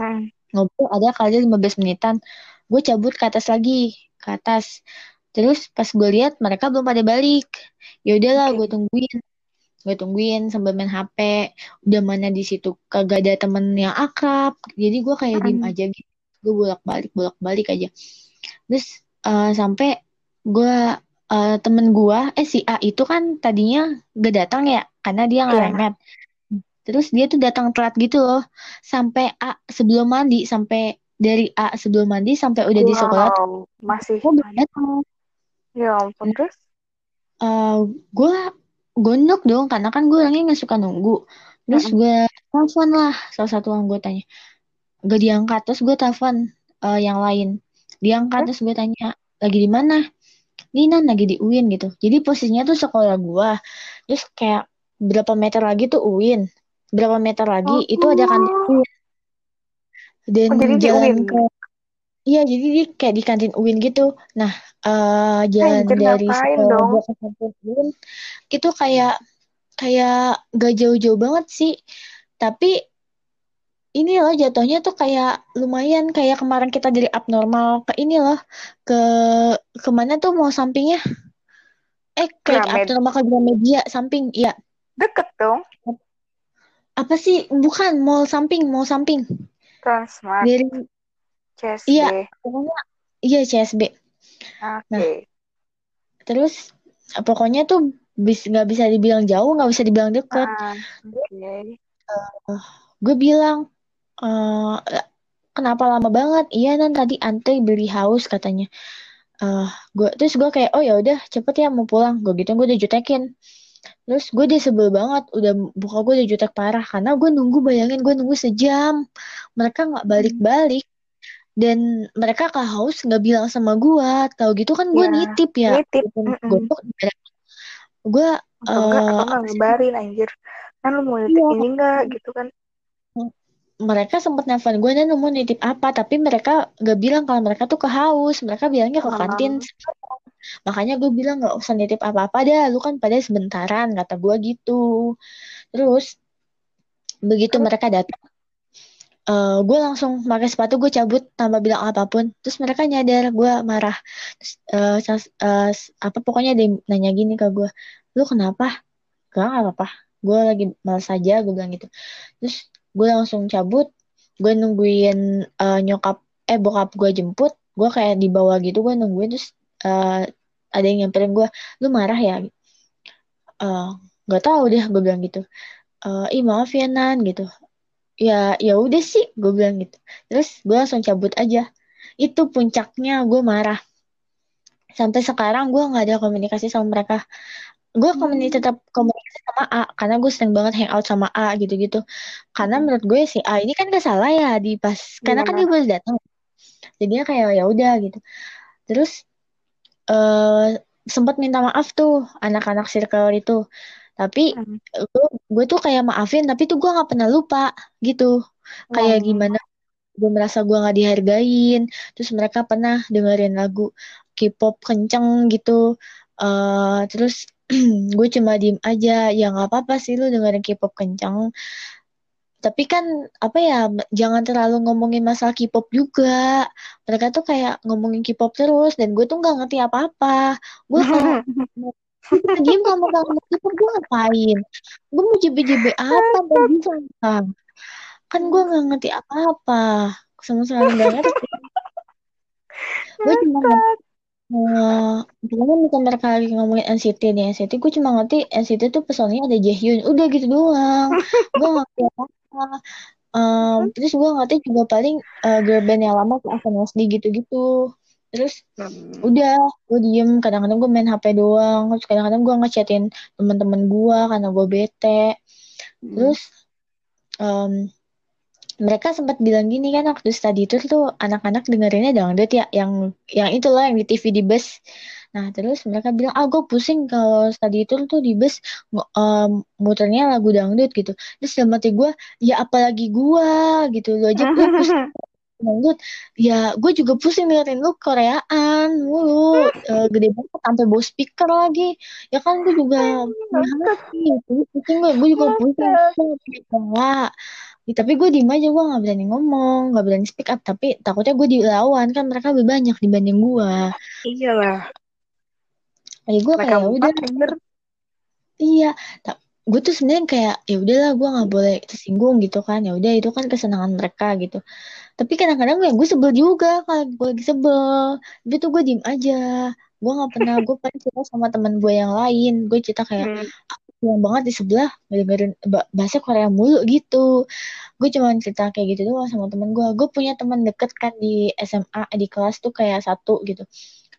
Hmm. ngobrol ada kali 15 menitan gue cabut ke atas lagi ke atas. Terus pas gue lihat mereka belum pada balik. Ya udahlah Oke. gue tungguin. Gue tungguin sambil main HP udah mana di situ kagak ada temen yang akrab. Jadi gue kayak diem Mm. aja gitu. Gue bolak balik bolak balik aja. Terus eh, sampai gue eh, temen gue eh si A itu kan tadinya gak datang ya karena dia Iya. remet terus dia tuh datang telat gitu loh sampai A sebelum mandi sampai dari A sebelum mandi sampai udah di sekolah tuh Wow, masih gue belum datang. Ya ampun, terus? eh gue gondok dong karena kan gue orangnya nggak suka nunggu. Terus Mm-mm. gue telepon lah salah satu anggotanya. Gak diangkat terus gue telepon eh, yang lain. Diangkat terus gue tanya lagi di mana Nina lagi di UIN gitu. Jadi posisinya tuh sekolah gue terus kayak berapa meter lagi tuh UIN berapa meter lagi itu ada kantin UIN dan Oh, jadi di jalan UIN? ke iya jadi di kayak di kantin UIN gitu. Nah eh, jalan Anjir, dari sekolah gue ke kantin UIN itu kayak kayak gak jauh-jauh banget sih. Tapi ini loh jatuhnya tuh kayak lumayan kayak kemarin kita dari abnormal ke ini loh ke ke mana tuh mau sampingnya eh ke abnormal ke Gramedia samping ya Deket dong. apa sih bukan mall samping mall samping Transmart, dari CSD. iya pokoknya iya CSB Oke. terus pokoknya tuh bis nggak bisa dibilang jauh nggak bisa dibilang deket Ah, Oke. gue bilang eh kenapa lama banget? Iya nan tadi antri beli haus katanya. Eh gue terus gue kayak oh ya udah cepet ya mau pulang. Gue gitu gue udah jutekin terus gue udah sebel banget udah buka gue udah jutek parah karena gue nunggu bayangin gue nunggu sejam. Mereka nggak balik-balik. Dan mereka ke haus nggak bilang sama gue tahu gitu kan gue Iya, nitip ya nitip, gosok, gue Atau enggak, atau eh, enggak ngebarin anjir. Kan lu mau nitip Iya. ini enggak gitu kan. Mereka sempat nelfon gue dan mau nitip apa? Tapi mereka gak bilang kalau mereka tuh ke haus. Mereka bilangnya ke Oh. kantin. Makanya gue bilang nggak usah nitip apa-apa dah lu kan pada sebentaran kata gue gitu. Terus begitu Terus? mereka datang eh gue langsung pakai sepatu gue cabut tanpa bilang apa pun. Terus mereka nyadar gue marah. Terus, eh, s- apa pokoknya dia nanya gini ke gue lu kenapa? Gak nggak apa-apa. Gue lagi malas aja gue bilang gitu. Terus gue langsung cabut gue nungguin eh, nyokap eh bokap gue jemput gue kayak di bawah gitu gue nungguin terus eh, ada yang nyamperin gue lu marah ya? Eh, nggak tahu deh gue bilang gitu. Eh, ih maaf ya Nan gitu. Ya ya udah sih gue bilang gitu. Terus gue langsung cabut aja. Itu puncaknya gue marah. Sampai sekarang gue nggak ada komunikasi sama mereka gue komunikasi tetap komunikasi sama A karena gue sering banget hangout sama A gitu-gitu karena Hmm. menurut gue si A ini kan gak salah ya di pas karena kan Iya. dia baru datang jadinya kayak ya udah gitu terus eh sempat minta maaf tuh anak-anak circle itu tapi Hmm. gue gue tuh kayak maafin tapi tuh gue nggak pernah lupa gitu kayak Oh. gimana gue merasa gue nggak dihargain terus mereka pernah dengerin lagu K-pop kenceng gitu eh terus gue cuma diem aja. Ya nggak apa-apa sih lu dengerin K-pop kenceng. Tapi kan apa ya jangan terlalu ngomongin masalah K-pop juga. Mereka tuh kayak ngomongin K-pop terus dan gue tuh nggak ngerti apa-apa. Gue kalau diem ngomong ngomong K-pop gue ngapain? Gue mau jebe-jebe apa? Dan bisa kan gue nggak ngerti apa-apa. Sama sekali ngerti gue cuma Uh, kan mereka lagi ngomongin NCT nih. NCT gue cuma ngerti NCT tuh personnya ada Jaehyun. Udah gitu doang. Gue ngerti apa um, terus gue ngerti juga paling uh, girl band yang lama kayak SNSD gitu-gitu. Terus hmm. udah gue diem. Kadang-kadang gue main HP doang. Terus kadang-kadang gue ngechatin teman-teman gue karena gue bete. Hmm. terus um, mereka sempat bilang gini kan waktu study tour tuh anak-anak dengerinnya dangdut ya yang yang itu loh yang di TV di bus. Nah terus mereka bilang ah gue pusing kalau study tour tuh di bus um, muternya lagu dangdut gitu. Terus dalam hati gue ya apalagi gue gitu lo aja gue pusing dangdut ya gue juga pusing dengerin lu Koreaan mulu. Uh, gede banget sampai bawa speaker lagi. Ya kan gue juga gitu pusing gue gue juga pusing. Ya, tapi gue diem aja gue nggak berani ngomong nggak berani speak up. Tapi takutnya gue dilawan kan mereka lebih banyak dibanding gue iyalah. Ya gue kayak udah. iya gue tuh sebenarnya kayak ya udahlah gue nggak boleh tersinggung gitu kan. Ya udah itu kan kesenangan mereka gitu. Tapi kadang-kadang ya gue sebel juga kalau gue lagi sebel. Tapi tuh gue diem aja. Gue nggak pernah gue pernah cerita sama teman gue yang lain. Gue cerita kayak hmm yang banget di sebelah dengerin bahasa Korea mulu gitu. Gue cuma cerita kayak gitu doang sama temen gue. Gue punya teman deket kan di SMA di kelas tuh kayak satu gitu.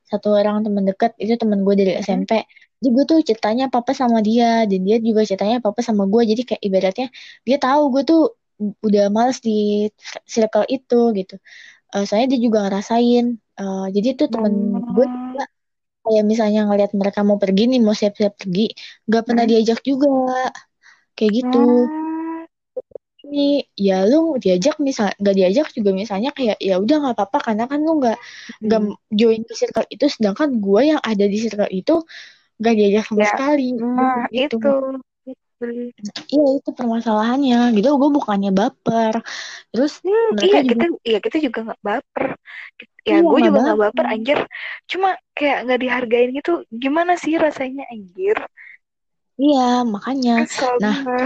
Satu orang teman deket itu temen gue dari SMP jadi gue tuh ceritanya papa sama dia dan dia juga ceritanya papa sama gue. Jadi kayak ibaratnya dia tahu gue tuh udah males di circle itu gitu. Uh, soalnya dia juga ngerasain. Uh, jadi tuh temen gue juga kayak misalnya ngelihat mereka mau pergi nih mau siap-siap pergi nggak pernah hmm. diajak juga kayak gitu hmm. ini ya lu diajak misal nggak diajak juga misalnya kayak ya udah nggak apa-apa karena kan lu nggak nggak hmm. join ke circle itu sedangkan gue yang ada di circle itu nggak diajak sama ya. sekali nah, gitu. itu Iya itu permasalahannya. Gitu gue bukannya baper. Terus hmm, iya juga... kita iya kita juga nggak baper. Ya iya, gue juga nggak baper. anjir. Cuma kayak nggak dihargain gitu gimana sih rasanya anjir? Iya makanya. Kesel nah gue.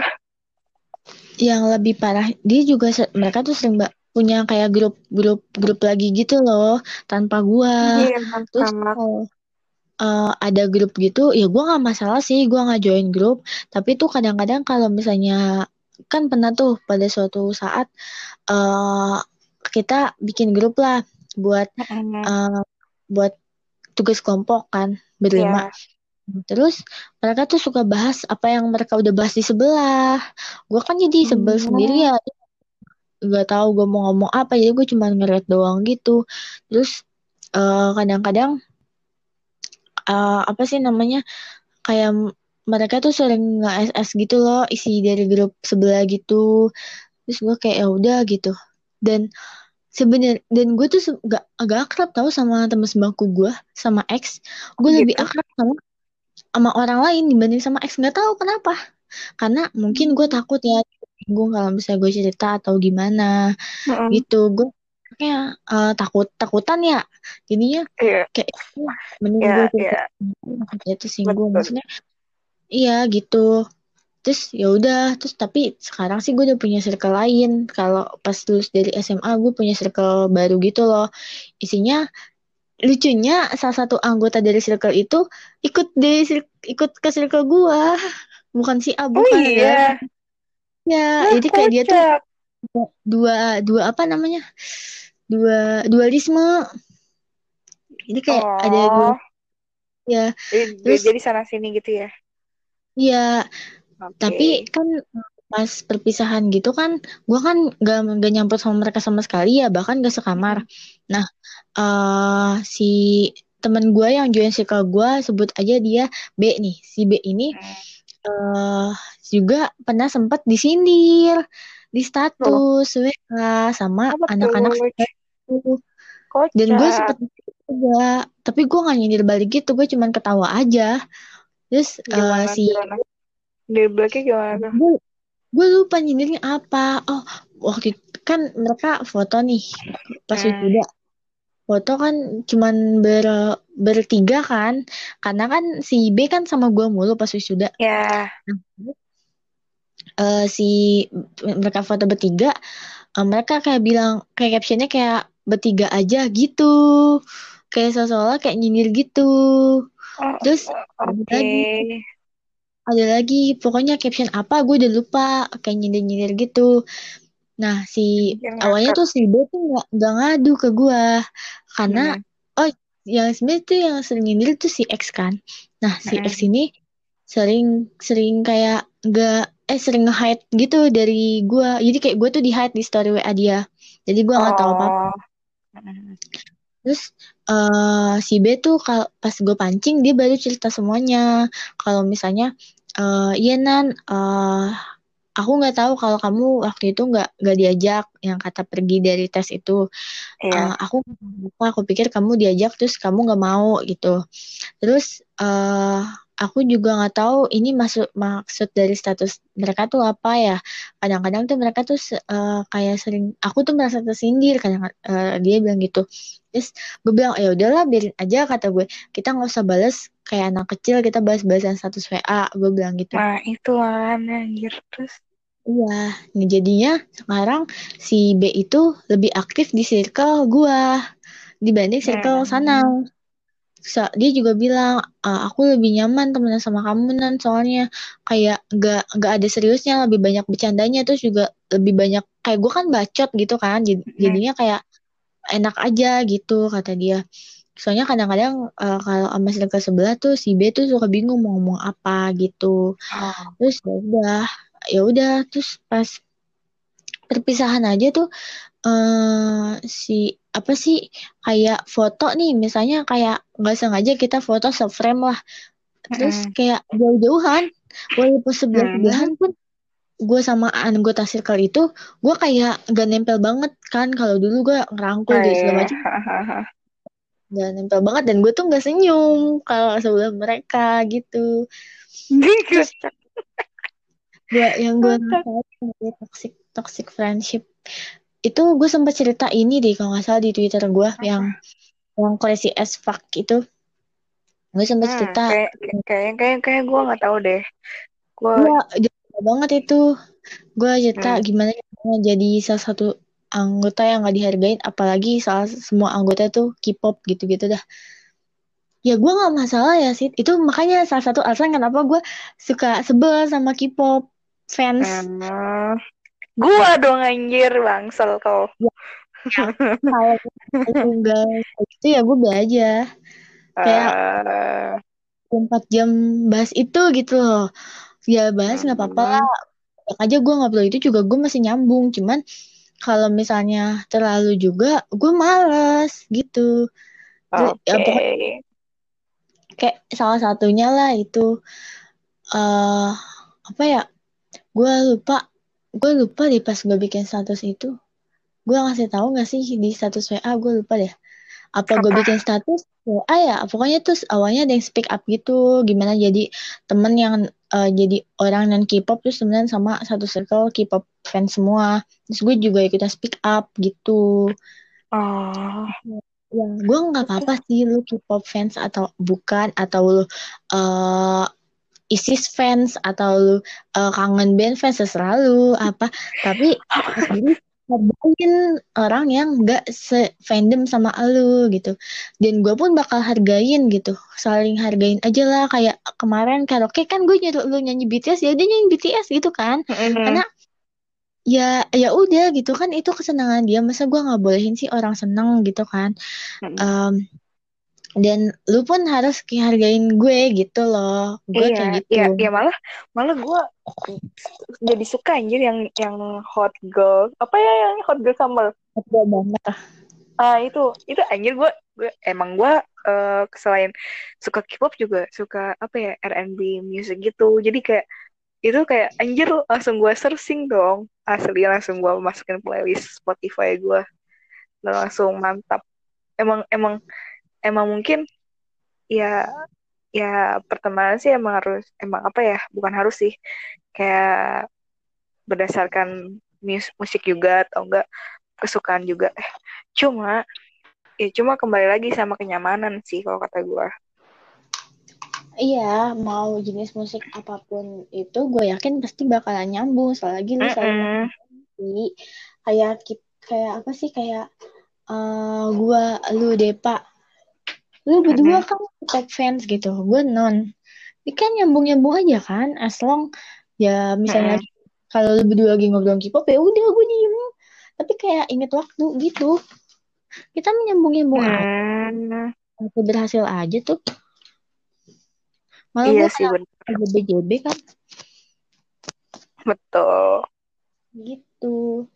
yang lebih parah dia juga mereka tuh sering mbak punya kayak grup grup grup lagi gitu loh tanpa gua. Iya, terus uh, ada grup gitu ya gue nggak masalah sih gue nggak join grup. Tapi tuh kadang-kadang kalau misalnya kan pernah tuh pada suatu saat uh, kita bikin grup lah buat uh, buat tugas kelompok kan berlima. Yeah. terus mereka tuh suka bahas apa yang mereka udah bahas di sebelah. Gue kan jadi sebel hmm. sendiri ya. Nggak tahu gue mau ngomong apa jadi gue cuma ngeliat doang gitu. Terus kadang-kadang uh, uh, apa sih namanya kayak mereka tuh sering nge-SS gitu loh isi dari grup sebelah gitu. Terus gue kayak ya udah gitu. Dan sebenarnya dan gue tuh gak agak akrab tau sama teman sebangku gue sama ex gue gitu. lebih akrab sama sama orang lain dibanding sama ex nggak tahu kenapa. Karena mungkin gue takut ya gue kalau bisa gue cerita atau gimana mm -hmm. gitu. Gue kayak uh, takut takutan ya. Jadinya yeah. kayak menunggu yeah, yeah. itu singgung maksudnya iya gitu. Terus ya udah. Terus tapi sekarang sih gue udah punya circle lain. Kalau pas lulus dari SMA gue punya circle baru gitu loh. Isinya lucunya salah satu anggota dari circle itu ikut di ikut ke circle gue bukan si Abu oh, kan iya. ya. Ya nah, jadi kayak dia tuh dua dua apa namanya dua dualisme. Jadi kayak oh. ada dua ya. Jadi, terus jadi sana sini gitu ya? Iya. Okay. tapi kan pas perpisahan gitu kan gue kan gak, gak nyambut sama mereka sama sekali ya bahkan gak sekamar. Nah uh, si temen gue yang join circle gue sebut aja dia B nih. Si B ini uh, juga pernah sempat disindir di status oh. WA sama anak-anak dan gue sempet juga tapi gue gak nyindir balik gitu gue cuman ketawa aja. Terus gimana, uh, si gimana? di belakang gimana gue, gue lupa nyindirnya apa. Oh waktu itu kan mereka foto nih pas Hmm. wisuda. Foto kan cuman ber bertiga kan. Karena kan si B kan sama gue mulu pas wisuda. Ya. Eh, si mereka foto bertiga eh, mereka kayak bilang kayak captionnya kayak bertiga aja gitu kayak seolah-olah kayak nyindir gitu Oh, terus Oke. ada lagi ada lagi pokoknya caption apa gue udah lupa kayak nyindir-nyindir gitu nah si Anjir, awalnya ngakak. tuh si B tuh nggak nggak ngadu ke gue karena Hmm. oh yang sebenarnya tuh yang sering nyindir tuh si X kan nah si Hmm. X ini sering sering kayak nggak eh sering nge-hide gitu dari gue jadi kayak gue tuh di hide di story WA dia jadi gue nggak tahu apa Oh. Terus eh si B tuh kal pas gue pancing dia baru cerita semuanya. Kalau misalnya eh iya Nan, eh aku nggak tahu kalau kamu waktu itu nggak nggak diajak yang kata pergi dari tes itu. Iya. Eh, aku aku pikir kamu diajak terus kamu nggak mau gitu. Terus eh aku juga nggak tahu ini masuk maksud dari status mereka tuh apa ya. Kadang-kadang tuh mereka tuh eh, kayak sering aku tuh merasa tersindir kadang eh, dia bilang gitu. Terus gue bilang ya udahlah biarin aja kata gue. Kita nggak usah balas kayak anak kecil kita balas-balasan status WA. Gue bilang gitu. Nah, itu kan anjir terus. Iya, nah jadinya sekarang si B itu lebih aktif di circle gua dibanding circle Hmm. sana. So, dia juga bilang, "Ah, aku lebih nyaman temenan sama kamu nan soalnya kayak gak gak ada seriusnya, lebih banyak bercandanya terus juga lebih banyak kayak gua kan bacot gitu kan, jad- Hmm. jadinya kayak enak aja gitu kata dia. Soalnya kadang-kadang eh, kalau sama circle sebelah tuh si B tuh suka bingung mau ngomong apa gitu Oh. terus ya udah ya udah terus pas perpisahan aja tuh eh si apa sih kayak foto nih misalnya kayak nggak sengaja kita foto seframe lah. Terus Mm-mm. kayak jauh-jauhan walaupun Hmm. sebelah-sebelahan pun gue sama anggota circle itu gue kayak gak nempel banget kan. Kalau dulu gue ngerangkul Oh, gitu segala macam. Gak nempel banget dan gue tuh nggak senyum kalau sebelah mereka gitu. Terus, gue yang gue toxic toxic friendship itu gue sempat cerita ini deh kalau nggak salah di twitter gue yang yang crazy as fuck itu. Gue sempat Hmm, cerita. kayak kayak kayak kayak gue nggak tahu deh. Gue gue jauh banget itu. Gue cerita Hmm. gimana jadi salah satu anggota yang nggak dihargain apalagi salah semua anggota tuh K-pop gitu-gitu dah. Ya gue nggak masalah ya sih itu makanya salah satu alasan kenapa gue suka sebel sama K-pop fans. Hmm. Gua dong anjir bangsel kau. kalau lu nggak kayak gitu ya gue be aja. Kayak- Eh, empat jam bahas itu gitu loh. Ya bahas nggak apa-apa Hmm. lah Banyak aja gue ngobrol itu juga gue masih nyambung. Cuman kalau misalnya terlalu juga gue males gitu. Oke. Ya, pokoknya- kayak salah satunya lah itu. Eh apa ya? Gue lupa gue lupa deh pas gue bikin status itu. Gue ngasih tahu nggak sih di status WA gue lupa deh. Apa gue Apa? bikin status WA ya? Pokoknya tuh awalnya ada yang speak up gitu. Gimana jadi temen yang eh, jadi orang non K-pop terus temenan sama satu circle K-pop fans semua. Terus gue juga ikutan speak up gitu. Oh. Ya, gue nggak apa-apa sih lu K-pop fans atau bukan atau lu eh ISIS fans atau lu eh, kangen band fans terserah lu apa. Tapi hargain orang yang nggak se fandom sama lu gitu. Dan gue pun bakal hargain gitu. Saling hargain aja lah kayak kemarin karaoke kan gue nyuruh lu nyanyi BTS ya dia nyanyi BTS gitu kan. Mm-mm. karena ya ya udah gitu kan. Itu kesenangan dia. Masa gue nggak bolehin sih orang seneng gitu kan. Mm-mm. Em, dan lu pun harus hargain gue gitu loh. Gue Iya, kayak gitu. iya, iya malah malah gue jadi suka anjir yang yang hot girl. Apa ya yang hot girl summer? Betul banget ah. ah itu itu anjir gue gue emang gue eh, selain suka K-pop juga suka apa ya R&B music gitu. Jadi kayak itu kayak anjir langsung gue searching dong. Asli langsung gue masukin playlist Spotify gue. Dan langsung mantap. Emang emang emang mungkin ya ya pertemanan sih emang harus emang apa ya bukan harus sih kayak berdasarkan mus- musik juga atau enggak kesukaan juga eh cuma ya cuma kembali lagi sama kenyamanan sih kalau kata gue Iya, mau jenis musik apa pun itu, gue yakin pasti bakalan nyambung. Selagi lu selalu Mm-mm. ngerti, kayak kayak apa sih kayak eh gue, lu Depa, lu berdua kan top fans gitu, gue non. Ini kan nyambung-nyambung aja kan, as long ya misalnya kalau lu berdua lagi ngobrol K-pop ya udah gue diem. Tapi kayak inget waktu gitu. Kita menyambung-nyambung aja, Hmm, Aku berhasil aja tuh. Malah iya gue sih kayak bener JB kan betul gitu.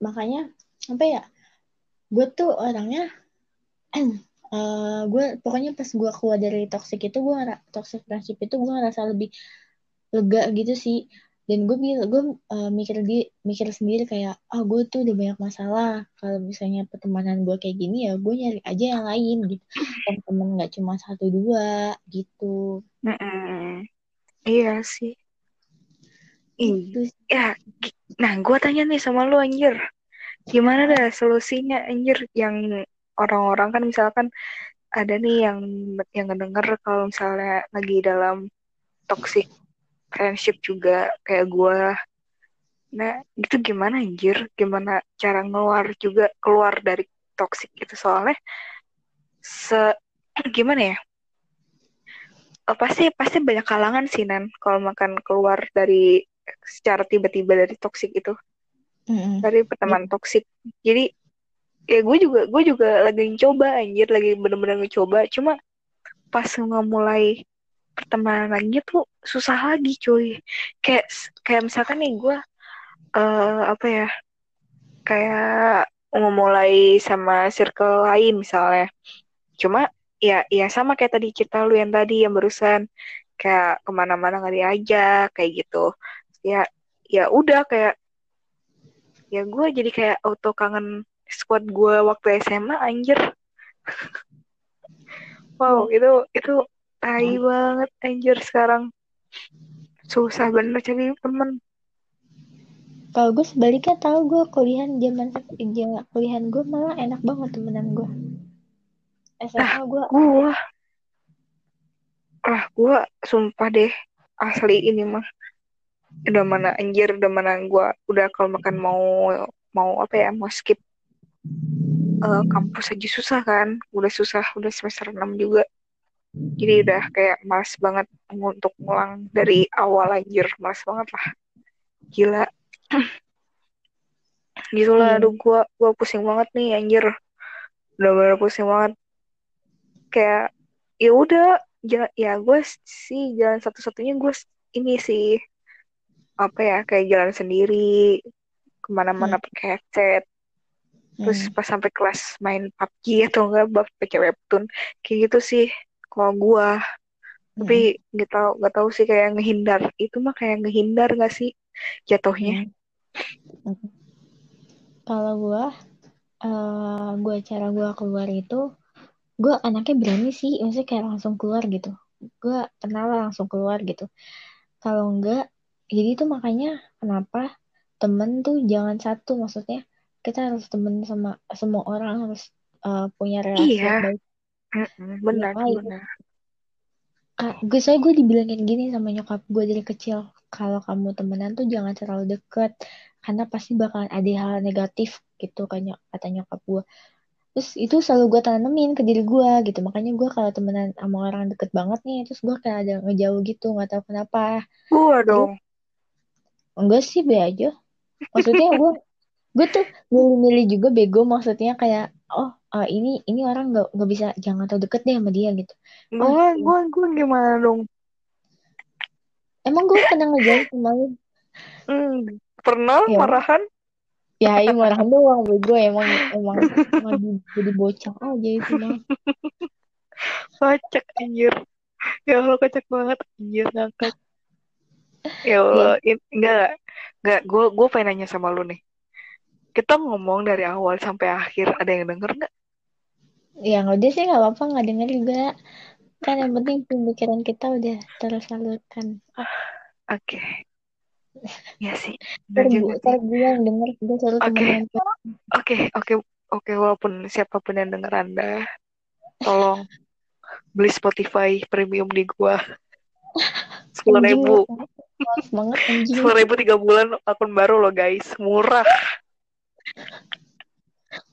Makanya apa ya? Gue tuh orangnya eh gue pokoknya pas gue keluar dari toxic itu gue toxic friendship itu gue ngerasa lebih lega gitu sih. Dan gue gue eh, mikir di mikir sendiri kayak ah gue tuh udah banyak masalah. Kalau misalnya pertemanan gue kayak gini ya gue nyari aja yang lain gitu. Temen nggak cuma satu dua gitu. Mm-mm. iya sih. Ih, sih. ya nah gue tanya nih sama lu anjir. Gimana dah solusinya anjir yang orang-orang kan misalkan ada nih yang yang ngedenger kalau misalnya lagi dalam toxic friendship juga kayak gue nah itu gimana anjir? Gimana cara ngeluar juga keluar dari toxic itu? Soalnya se gimana ya? Eh, pasti pasti banyak kalangan sih nan kalau makan keluar dari secara tiba-tiba dari toxic itu. Mm-mm. dari pertemanan toksik jadi ya gue juga gue juga lagi coba anjir lagi bener-bener ngecoba cuma pas mulai pertemanan lagi tuh susah lagi cuy. Kayak kayak misalkan nih gue eh apa ya kayak mulai sama circle lain misalnya. Cuma ya ya sama kayak tadi cerita lu yang tadi yang barusan. Kayak ke mana-mana nggak diajak kayak gitu. Ya ya udah kayak ya gue jadi kayak auto kangen squad gue waktu SMA anjir. Wow itu itu tai banget anjir sekarang. Susah bener cari temen. Kalau gue sebaliknya tahu gue kuliahan zaman kuliahan gue malah enak banget temenan gue. SMA gue gue ah gue sumpah deh asli ini mah. Udah mana anjir udah mana gue udah kalau makan mau mau apa ya mau skip eh, kampus aja susah kan? Udah susah udah semester 6 juga. Jadi udah kayak males banget untuk ngulang dari awal anjir. Males banget lah. Gila. Gitu lah. Aduh gua gua pusing banget nih anjir. Udah bener pusing banget. Kayak ya udah ya gue sih jalan satu-satunya gue ini sih. Apa ya kayak jalan sendiri ke mana-mana pakai headset terus Hmm. pas sampai kelas main PUBG atau enggak baca webtoon kayak gitu sih kalau gua tapi nggak tahu nggak tahu sih kayak ngehindar itu mah kayak ngehindar gak sih jatuhnya Hmm. Kalau gue, eh gue cara gue keluar itu, gue anaknya berani sih, maksudnya kayak langsung keluar gitu. Gue pernah lah langsung keluar gitu. Kalau enggak, jadi itu makanya kenapa temen tuh jangan satu, maksudnya kita harus temen sama semua orang harus eh, punya relasi Iya. baik. Benar benar. Gue saya gue dibilangin gini sama nyokap gue dari kecil kalau kamu temenan tuh jangan terlalu deket karena pasti bakalan ada hal negatif gitu kan kata nyokap gue. Terus itu selalu gue tanemin ke diri gue gitu makanya gue kalau temenan sama orang deket banget nih terus gue kayak ada ngejauh gitu nggak tahu kenapa. Gua dong. enggak sih be aja. Maksudnya gue gue tuh milih-milih juga bego maksudnya kayak oh eh, ini ini orang nggak nggak bisa jangan terlalu deket deh sama dia gitu. Gua gua gua gimana dong? Emang gue pernah ngejauh sama lu? Hmm, pernah Ya. marahan. Ya, ini marah doang bego emang emang emang di- jadi bocah aja itu mah. kocak anjir. Ya Allah kocak banget anjir ngangkat. Ya Allah in- enggak enggak gue gue pengen nanya sama lu nih kita ngomong dari awal sampai akhir ada yang denger nggak? Ya nggak udah sih nggak apa-apa nggak denger juga. Kan yang penting pemikiran kita udah tersalurkan. oke. Ya sih juga gue yang denger gue selalu Oke. oke oke oke walaupun siapa pun yang denger anda tolong beli Spotify premium di gua. Sepuluh ribu. sepuluh ribu tiga bulan akun baru loh guys. Murah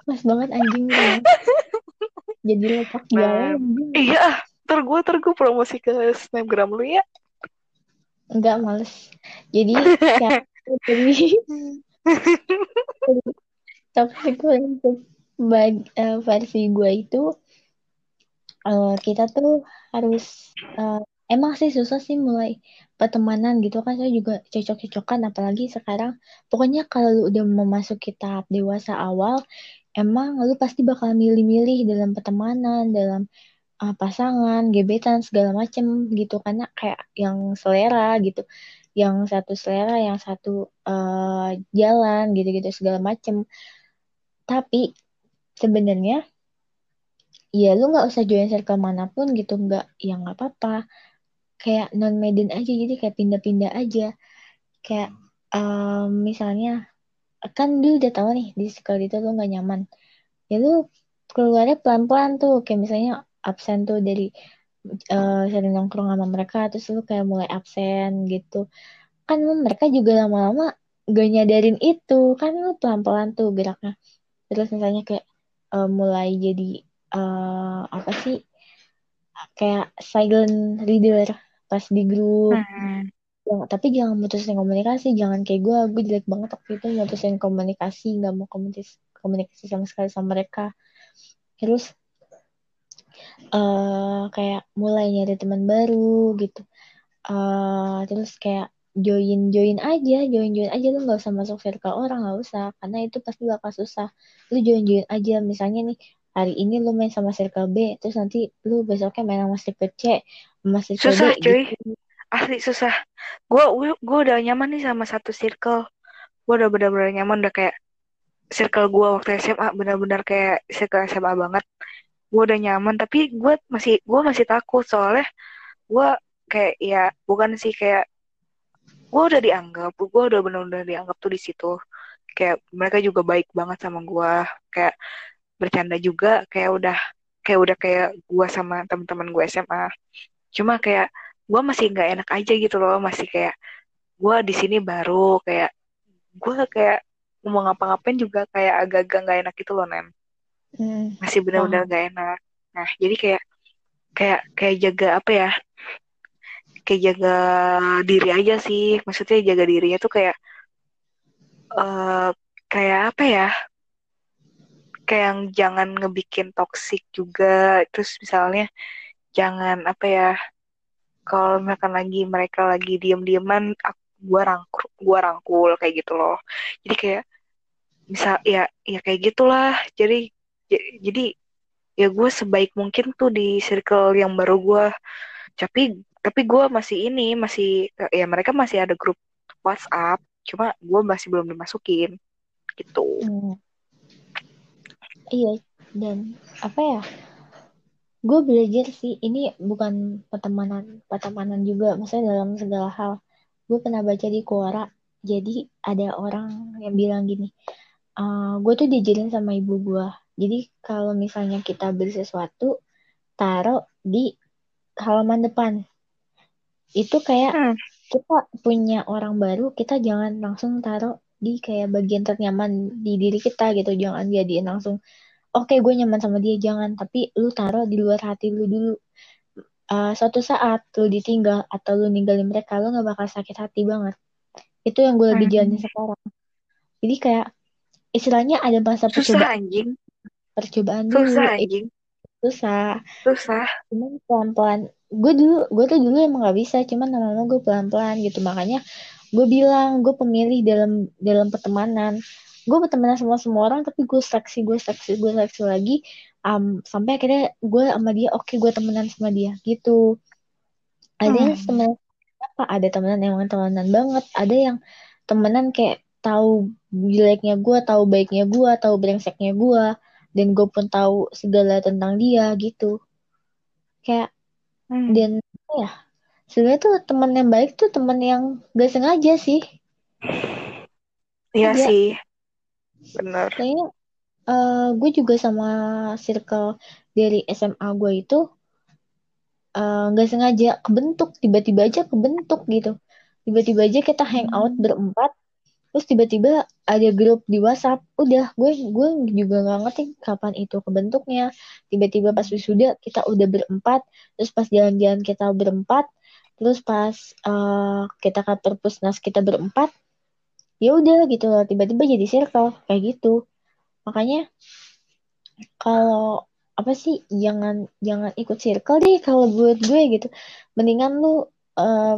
males banget anjing jadi lepak Nah, iya ntar gue ntar gue promosi ke snapgram lu ya. Enggak males. Jadi jadi tapi gue untuk bag- eh, versi gue itu eh, kita tuh harus eh, emang sih susah sih mulai pertemanan gitu kan saya juga cocok-cocokan apalagi sekarang. Pokoknya kalau lu udah memasuki tahap dewasa awal emang lu pasti bakal milih-milih dalam pertemanan dalam uh, pasangan gebetan segala macem gitu. Karena kayak yang selera gitu yang satu selera yang satu uh, jalan gitu-gitu segala macem. Tapi sebenarnya ya lu nggak usah join circle mana pun gitu nggak ya nggak apa-apa kayak non Medan aja jadi kayak pindah-pindah aja. Kayak um, misalnya kan lu udah tahu nih di circle itu lu nggak nyaman. Ya lu keluarnya pelan-pelan tuh kayak misalnya absen tuh dari uh, sering nongkrong sama mereka terus lu kayak mulai absen gitu. Kan mereka juga lama-lama gak nyadarin itu kan lu pelan-pelan tuh geraknya. Terus misalnya kayak uh, mulai jadi uh, apa sih kayak silent reader pas di grup. Hmm. Jangan- tapi jangan mutusin komunikasi jangan kayak gue gue jelek banget waktu itu mutusin komunikasi nggak mau komunikasi komunikasi sama sekali sama mereka. Terus eh kayak mulai nyari teman baru gitu. Eh terus kayak join join aja join join aja. Lu nggak usah masuk circle orang nggak usah. Karena itu pasti bakal susah. Lu join join aja. Misalnya nih hari ini lu main sama circle B terus nanti lu besoknya main sama circle C sama circle susah D cuy. Gitu. asli susah. Gue gue udah nyaman nih sama satu circle. Gue udah benar-benar nyaman udah kayak circle gue waktu SMA benar-benar kayak circle SMA banget. Gue udah nyaman tapi gue masih gue masih takut soalnya gue kayak ya bukan sih kayak gue udah dianggap gue udah benar-benar dianggap tuh di situ. Kayak mereka juga baik banget sama gue kayak bercanda juga kayak udah kayak udah kayak gue sama teman-teman gue SMA cuma kayak gue masih nggak enak aja gitu loh masih kayak gue di sini baru kayak gue kayak mau ngapa-ngapain juga kayak agak-agak nggak enak gitu loh nem Hmm. masih benar-benar nggak enak. Nah jadi kayak kayak kayak jaga apa ya kayak jaga diri aja sih. Maksudnya jaga dirinya tuh kayak eh kayak apa ya kayak yang jangan ngebikin toksik juga. Terus misalnya jangan apa ya kalau misalkan lagi mereka lagi diem-dieman aku gua rangkul gua rangkul kayak gitu loh. Jadi kayak bisa ya ya kayak gitulah. Jadi j- jadi ya gue sebaik mungkin tuh di circle yang baru gue tapi tapi gue masih ini masih ya mereka masih ada grup WhatsApp cuma gue masih belum dimasukin. Gitu. Hmm. Iya, dan apa ya? Gue belajar sih, ini bukan pertemanan, pertemanan juga, maksudnya dalam segala hal. Gue pernah baca di Quora, jadi ada orang yang bilang gini, "Eh, gue tuh diajarin sama ibu gue. Jadi kalau misalnya kita beli sesuatu, taruh di halaman depan. Itu kayak Hmm. kita punya orang baru, kita jangan langsung taruh di kayak bagian ternyaman di diri kita gitu. Jangan jadiin langsung, oke gue nyaman sama dia, jangan. Tapi lu taruh di luar hati lu dulu. Eh, suatu saat lu ditinggal atau lu ninggalin mereka, lu gak bakal sakit hati banget. Itu yang gue lagi Hmm. jalanin sekarang. Jadi kayak istilahnya ada masa susah percobaan, anjing percobaan dulu. susah anjing susah. susah cuman pelan-pelan gue dulu gue tuh dulu emang gak bisa cuman lama-lama gue pelan-pelan gitu makanya gue bilang gue pemilih dalam dalam pertemanan. Gue bertemanan sama semua orang tapi gue seleksi gue seleksi gue seleksi lagi. Um, sampai akhirnya gue sama dia oke gue temenan sama dia gitu. Ada yang Hmm. temenan apa ada temenan emang temenan banget. Ada yang temenan kayak tahu jeleknya gue tahu baiknya gue tahu brengseknya gue dan gue pun tahu segala tentang dia gitu. Kayak Hmm. dan ya sebenarnya tuh teman yang baik tuh teman yang gak sengaja sih. Iya sih. Bener. Kayaknya eh gue juga sama circle dari SMA gue itu eh, nggak sengaja kebentuk tiba-tiba aja kebentuk gitu. Tiba-tiba aja kita hangout berempat terus tiba-tiba ada grup di WhatsApp. Udah gue gue juga nggak ngerti kapan itu kebentuknya. Tiba-tiba pas wisuda kita udah berempat terus pas jalan-jalan kita berempat terus pas eh, kita ke perpusnas kita berempat ya udah gitu loh tiba-tiba jadi circle kayak gitu. Makanya kalau apa sih jangan jangan ikut circle deh kalau buat gue gitu. Mendingan lu eh,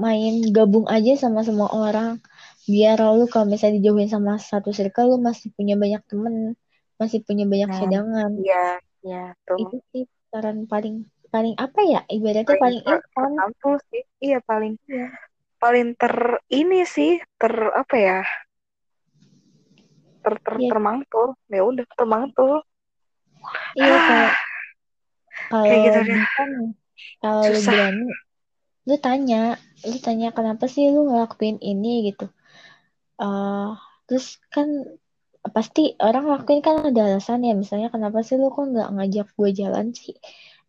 main gabung aja sama semua orang. Biar lu kalau misalnya dijauhin sama satu circle lu masih punya banyak temen masih punya banyak Hmm. cadangan. Iya, iya itu sih saran paling paling apa ya ibaratnya Paling paling instan sih. Iya paling Iya. paling ter ini sih ter apa ya? Ter ter Iya. termantul. Ya udah termantul. iya kalau kalau Kayak gitu deh. nih kalau lu berani lu tanya lu tanya kenapa sih lu ngelakuin ini gitu eh terus kan pasti orang ngelakuin kan ada alasan ya misalnya kenapa sih lu kok nggak ngajak gue jalan sih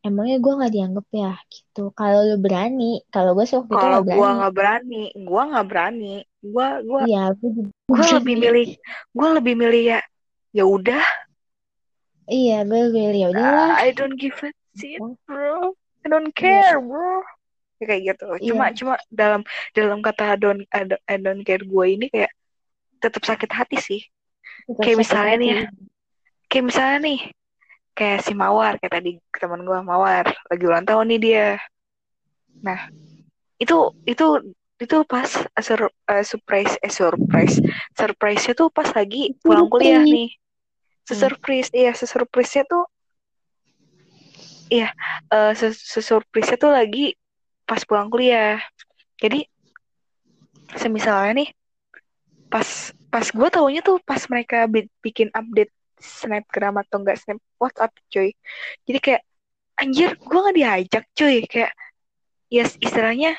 emangnya gue nggak dianggap ya? Gitu. Kalau lu berani kalau gue sih waktu itu Kalau gua berani. nggak berani, gua nggak berani. Gua gua iya gue juga gua lebih milih gua lebih milih ya ya udah. Iya gue pilih ya udahlah I don't give a shit bro. I don't care bro. Ya, kayak gitu. Cuma Iya. cuma dalam dalam kata I don't I don't, I don't care gue ini kayak tetap sakit hati sih. Tetap kayak misalnya nih ya, hati. kayak misalnya nih kayak si Mawar kayak tadi teman gue Mawar. Lagi ulang tahun nih dia. Nah itu itu itu pas sur, eh, surprise eh surprise. Surprise nya tuh pas lagi pulang kuliah nih. Sesurprise iya sesurprise nya tuh iya eh sesurprise nya tuh lagi pas pulang kuliah. Jadi semisalnya nih pas pas gue taunya tuh pas mereka bi- bikin update snapgram atau enggak snap WhatsApp cuy jadi kayak anjir gue nggak diajak cuy kayak ya istilahnya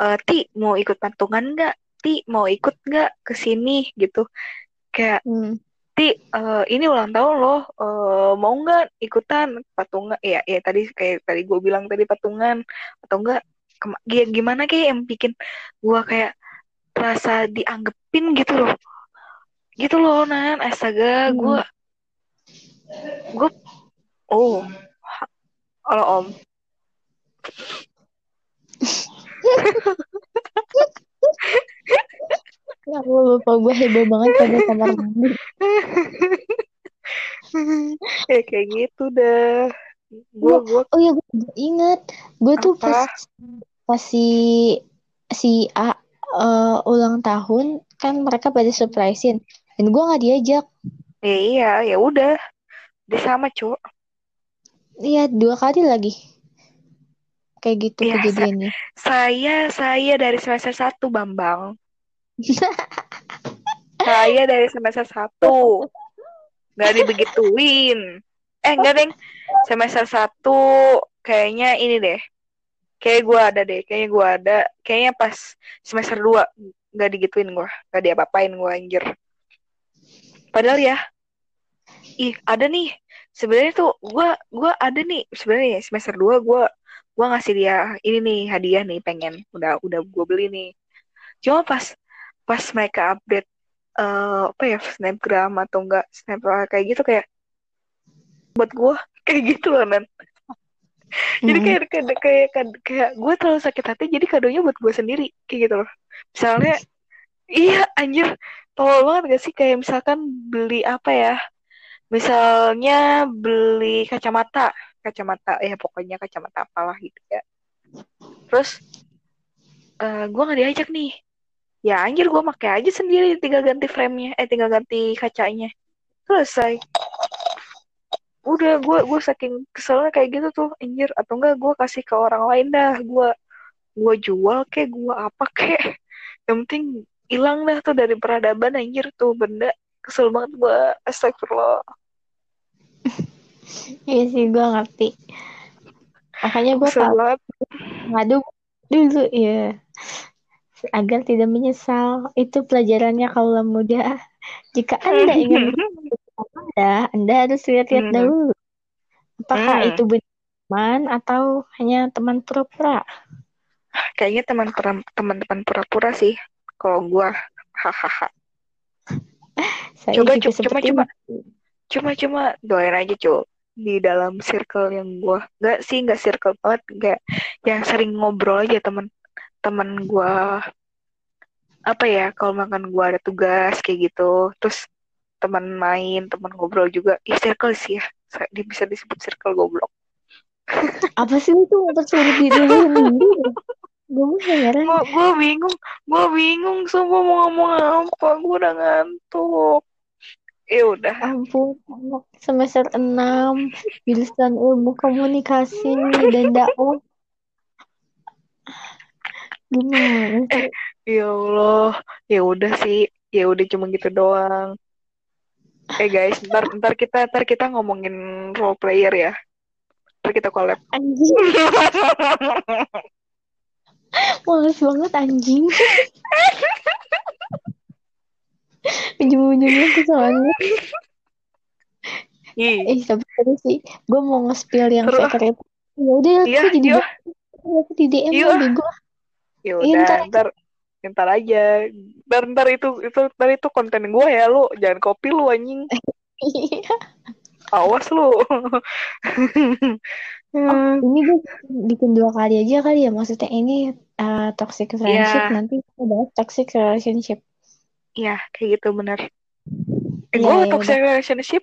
eh, ti mau ikut patungan nggak ti mau ikut nggak ke sini gitu kayak Hmm. Ti, eh, ini ulang tahun loh, eh, mau nggak ikutan patungan? Ya, ya tadi kayak tadi gue bilang tadi patungan atau enggak? Gi- gimana kayak yang bikin gue kayak rasa dianggepin gitu loh, gitu loh nan, astaga, Hmm. gue, gue, oh, halo om, Ya Allah, lupa. Gue heboh banget pada kamar mandi. ya kayak gitu dah, gue gue Oh iya, gue ingat. Gue tuh pas pas si si A eh, ulang tahun kan mereka pada surprisein. Dan gue nggak diajak. ya iya. Ya udah, dia sama cowok. Iya dua kali lagi kayak gitu sa- kejadiannya. Saya saya dari semester 1 Bambang. Saya dari semester 1. Nggak dibegituin. Eh, enggak, Deng. Semester 1 kayaknya ini deh. Kayak gua ada deh. Kayaknya gua ada. Kayaknya pas semester 2 nggak digituin gua. Nggak diapa-apain gua anjir. Padahal ya, ih ada nih. Sebenarnya tuh gua gua ada nih. Sebenarnya ya, semester 2 gua gua ngasih dia ini nih hadiah nih pengen. Udah udah gua beli nih. Cuma pas pas mereka update eh apa ya snapgram atau enggak snap kayak gitu kayak buat gue kayak gitu loh nan jadi Hmm. kayak kayak kayak kayak, kayak gue terlalu sakit hati jadi kadonya buat gue sendiri kayak gitu loh misalnya iya anjir tolol banget gak sih kayak misalkan beli apa ya misalnya beli kacamata kacamata ya pokoknya kacamata apalah gitu ya. Terus eh gue nggak diajak nih. Ya anjir gue pakai aja sendiri tinggal ganti frame-nya eh tinggal ganti kacanya. Selesai. Udah gue gue saking keselnya kayak gitu tuh anjir. Atau enggak gue kasih ke orang lain dah. Gue gue jual kayak gue apa kayak yang penting hilang dah tuh dari peradaban anjir tuh benda kesel banget gue astagfirullah Iya sih gue ngerti. Makanya gue banget ngadu dulu ya agar tidak menyesal. Itu pelajarannya kalau muda. Jika Anda ingin Anda, Anda harus lihat-lihat Hmm. dahulu. Apakah Hmm. itu benar teman atau hanya teman pura-pura? Kayaknya teman pura- teman-teman pura-pura sih. Kalau gua, hahaha. Saya Coba, juga seperti coba. itu. Cuma-cuma doain aja, Cuk. Di dalam circle yang gua, nggak sih, nggak circle banget, kayak yang sering ngobrol aja teman teman gua apa ya kalau makan gua ada tugas kayak gitu terus teman main teman ngobrol juga ya circle sih ya dia bisa disebut circle goblok Apa sih itu mempersulit diri lu sendiri? Gue heran. gua gua bingung gua bingung sumpah mau ngomong apa gua udah ngantuk ya udah Ampun, semester 6 jurusan ilmu komunikasi dan dakwah. Gimana sih? ya Allah ya udah sih ya udah cuma gitu doang eh guys ntar ntar kita ntar kita ngomongin role player ya ntar kita collab Anjing, males banget anjing. Ujung-ujungnya ke sana. Ih, Eh, tapi seru sih. Gue mau nge-spill yang secret. Ya udah, iya aku jadi iya aku di DM Iya. lah bego. ya Iya, udah ntar. ntar aja ntar ntar itu itu ntar itu konten gue ya lu jangan copy lu anjing awas lu Oh, ini gue bikin dua kali aja kali ya. Maksudnya ini uh, toxic friendship, Iya. nanti kita bahas toxic relationship. Iya, kayak gitu bener. Eh, Iya, gue ya toxic relationship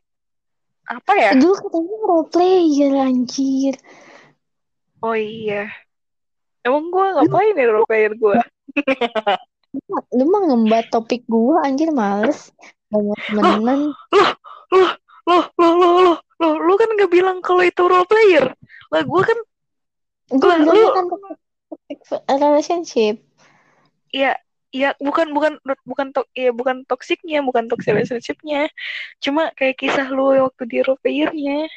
apa ya? Dulu katanya role player anjir. Oh iya. Emang gue ngapain ya role player gue? Lu mah ngembat topik gua anjir males. Mau temenan. Loh, loh, loh, loh, loh, loh, lu kan gak bilang kalau itu role player. Lah gue kan, Gue lu- kan relationship. ya, ya bukan, bukan, bukan, to, ya bukan toksiknya, bukan toxic relationshipnya. Cuma kayak kisah lu waktu di role playernya.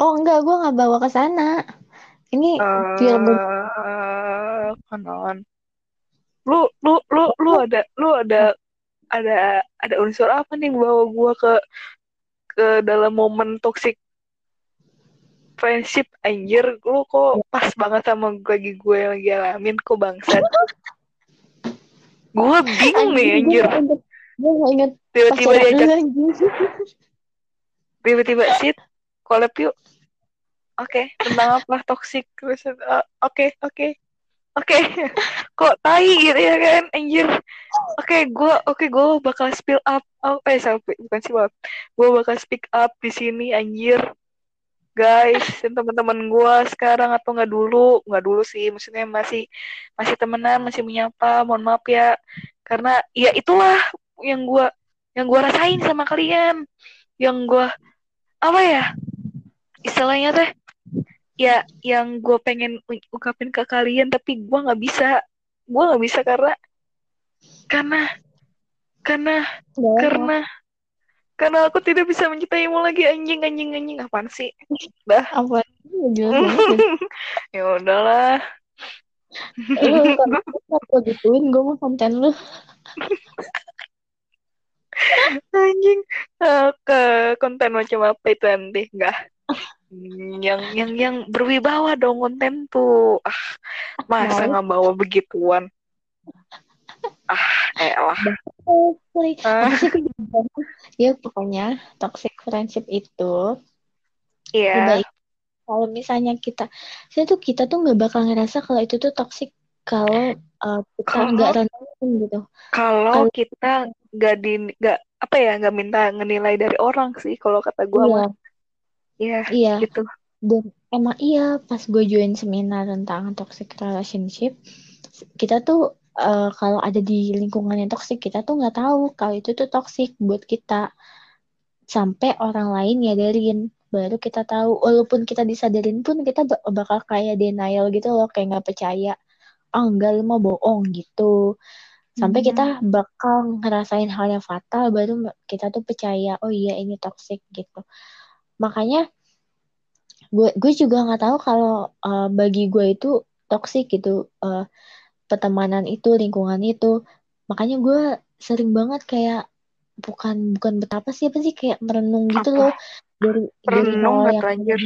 Oh enggak, gua nggak bawa ke sana. Ini biar gue kanan. Lu, lu, lu, lu ada, lu ada, ada, ada unsur apa nih bawa gua ke, ke dalam momen toxic friendship anjir lu kok pas banget sama gue lagi gue yang lagi alamin kok bangsat. Gue bingung nih anjir. Gue gak inget tiba-tiba diajak tiba-tiba sit collab yuk. Oke tentang apa? Toxic Terus, uh, oke oke oke kok tai gitu ya kan? Anjir. Oke gue oke gue bakal spill up oh, eh salah, bukan up. Gue bakal speak up di sini anjir. Guys dan teman-teman gue sekarang atau nggak dulu nggak dulu sih maksudnya masih masih temenan masih menyapa mohon maaf ya. Karena ya itulah yang gue yang gue rasain sama kalian. Yang gue apa ya istilahnya teh ya yang gue pengen ungkapin ke kalian tapi gue nggak bisa. Gue nggak bisa karena karena karena apa. karena karena aku tidak bisa mencintaimu lagi. Anjing anjing anjing. Apaan sih? Dah. Apa? Banget. ya. Udahlah. Lu konten gue gituin, gue mau konten lu. anjing. Eh, ke konten macam apa itu nanti? Enggak yang yang yang berwibawa dong konten tuh. Ah masa nggak bawa begituan? Ah elah. Oh, play. Ah. Ya pokoknya toxic friendship itu iya. baik kalau misalnya kita saya tuh kita tuh nggak bakal ngerasa kalau itu tuh toxic kalau uh, kita nggak renungin gitu. kalau Kalau- kita nggak di nggak apa ya nggak minta ngenilai dari orang sih kalau kata gue iya. mah iya iya. gitu. Dan emang iya pas gue join seminar tentang toxic relationship kita tuh uh, kalau ada di lingkungan yang toxic kita tuh nggak tahu kalau itu tuh toxic buat kita. Sampai orang lain nyadarin baru kita tahu. Walaupun kita disadarin pun kita bak- bakal kayak denial gitu loh kayak nggak percaya. Ah enggak lu mah bohong gitu. Sampai kita bakal ngerasain hal yang fatal baru kita tuh percaya oh iya ini toxic gitu makanya gue gue juga nggak tahu kalau uh, bagi gue itu toxic gitu Uh, pertemanan itu lingkungan itu. Makanya gue sering banget kayak bukan bukan betapa sih apa sih kayak merenung gitu Apa? loh. Dari dari Merenung nol nggak yang anjir?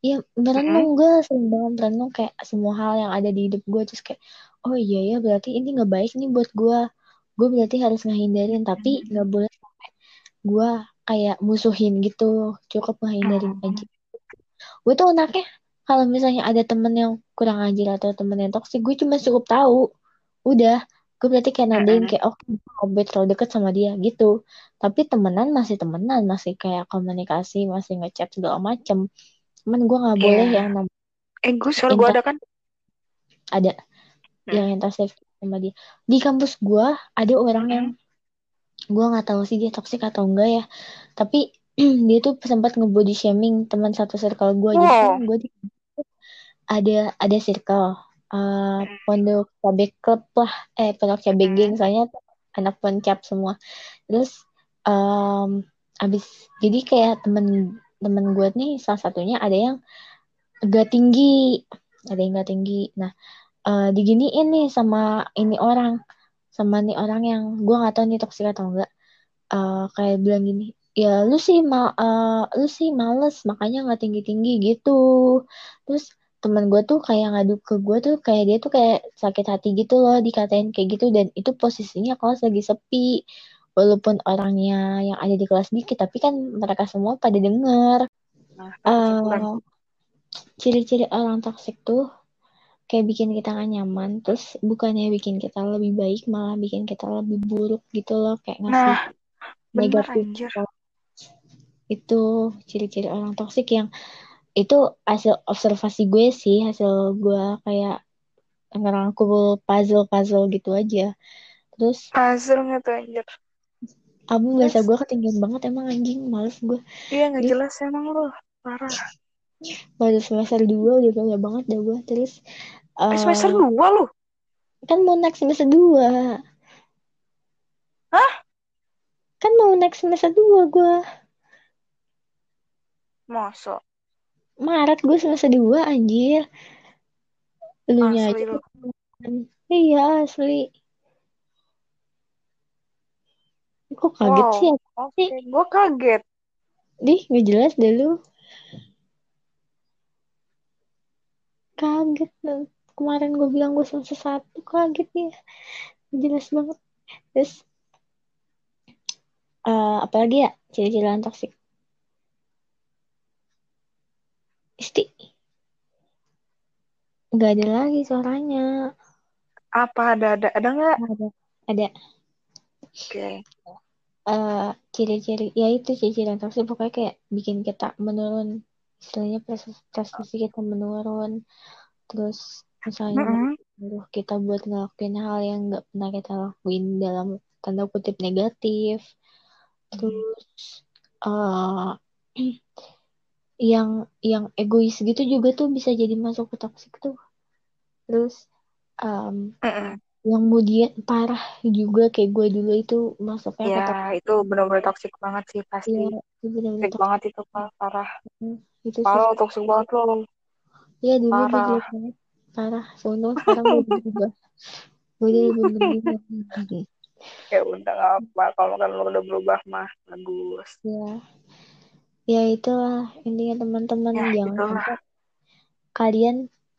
Iya merenung gue sering banget merenung kayak semua hal yang ada di hidup gue terus kayak oh iya ya berarti ini nggak baik nih buat gue gue berarti harus ngehindarin tapi nggak boleh sampai gue kayak musuhin gitu cukup ngehindarin Hmm. aja gue tuh anaknya kalau misalnya ada temen yang kurang ajar atau temen yang toksik gue cuma cukup tahu udah gue berarti kayak nandain kayak oh gue terlalu deket sama dia gitu tapi temenan masih temenan masih kayak komunikasi masih ngechat segala macem cuman gue nggak boleh Iya. yang nam- Eh, gue suara gue ada kan? ada Hmm. yang intersect sama dia di kampus gue ada orang yang gue nggak tahu sih dia toksik atau enggak ya. Tapi dia tuh sempat nge-body shaming teman satu circle gue jadi Wow. kan gue di ada ada circle uh, pondok cabe club lah. Eh pondok cabe Hmm. geng. Soalnya anak pencap semua. Terus um, abis jadi kayak temen temen gue nih salah satunya ada yang agak tinggi. Ada yang gak tinggi. Nah eh, diginiin nih sama ini orang sama nih orang yang gue nggak tahu nih toksik atau enggak. Eh, kayak bilang gini ya lu sih ma eh, lu sih males makanya nggak tinggi tinggi gitu. Terus teman gue tuh kayak ngadu ke gue tuh kayak dia tuh kayak sakit hati gitu loh dikatain kayak gitu. Dan itu posisinya kelas lagi sepi. Walaupun orangnya yang ada di kelas dikit tapi kan mereka semua pada denger. Nah, bukan. ciri-ciri orang toksik tuh kayak bikin kita gak nyaman terus bukannya bikin kita lebih baik malah bikin kita lebih buruk gitu loh kayak ngasih Nah, negatif anjir. itu ciri-ciri orang toksik yang itu hasil observasi gue sih hasil gue kayak ngerangkul puzzle-puzzle gitu aja terus Puzzle nggak tuh anjir? kamu bahasa gue ketinggian banget emang anjing males gue Iya nggak jelas emang lo. Parah. Baru semester 2 udah gaya banget dah gue terus Eh, semester eh, 2 lo? kan mau naik semester 2 Hah? kan mau naik semester 2 gue Masa? Maret gue semester 2 anjir lu nya aja lo. iya asli kok kaget Wow. sih Oke, gue kaget. Dih, nggak jelas deh lu. Kaget. Nah, Kemarin gue bilang gue semester satu, kaget ya. Jelas banget. Terus, eh apalagi ya ciri-ciri orang toksik? Isti. Nggak ada lagi suaranya. Apa ada ada ada nggak? Ada. Ada. Oke. eh ciri-ciri, ya itu ciri-ciri orang toksik. Pokoknya kayak bikin kita menurun. Istilahnya prestasi, kita menurun. Terus, misalnya Mm-mm. nyuruh kita buat ngelakuin hal yang nggak pernah kita lakuin dalam tanda kutip negatif terus eh yang yang egois gitu juga tuh bisa jadi masuk ke toxic tuh terus em, Mm-mm. Yang kemudian parah juga kayak gue dulu itu masuknya Ya toxic itu benar-benar toksik banget sih ya pasti. itu benar-benar Toksik banget itu parah. itu sih Parah toksik banget lo. ya dulu Parah. banget parah soalnya sekarang gue udah berubah gue udah berubah Ya udah nggak apa. Kalau kan lo udah berubah mah bagus. ya ya itulah intinya teman-teman Ya jangan itulah. kalian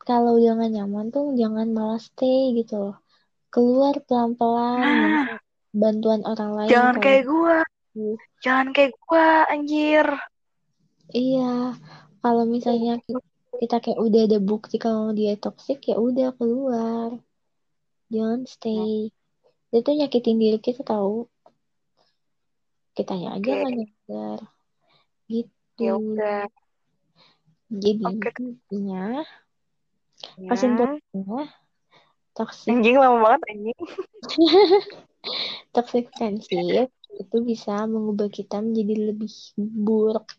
kalau udah gak nyaman tuh jangan malah stay gitu loh keluar pelan-pelan Nah, bantuan orang lain jangan kalau kayak gua. Jangan kayak gua anjir. iya kalau misalnya ki- kita kayak udah ada bukti kalau dia toxic ya udah keluar jangan stay itu nyakitin diri kita tahu kitanya aja Oke. gak nyadar gitu Ya udah. jadi Oke. intinya Ya. kesimpulannya toxic Anjing lama banget anjing. toxic friendship itu bisa mengubah kita menjadi lebih buruk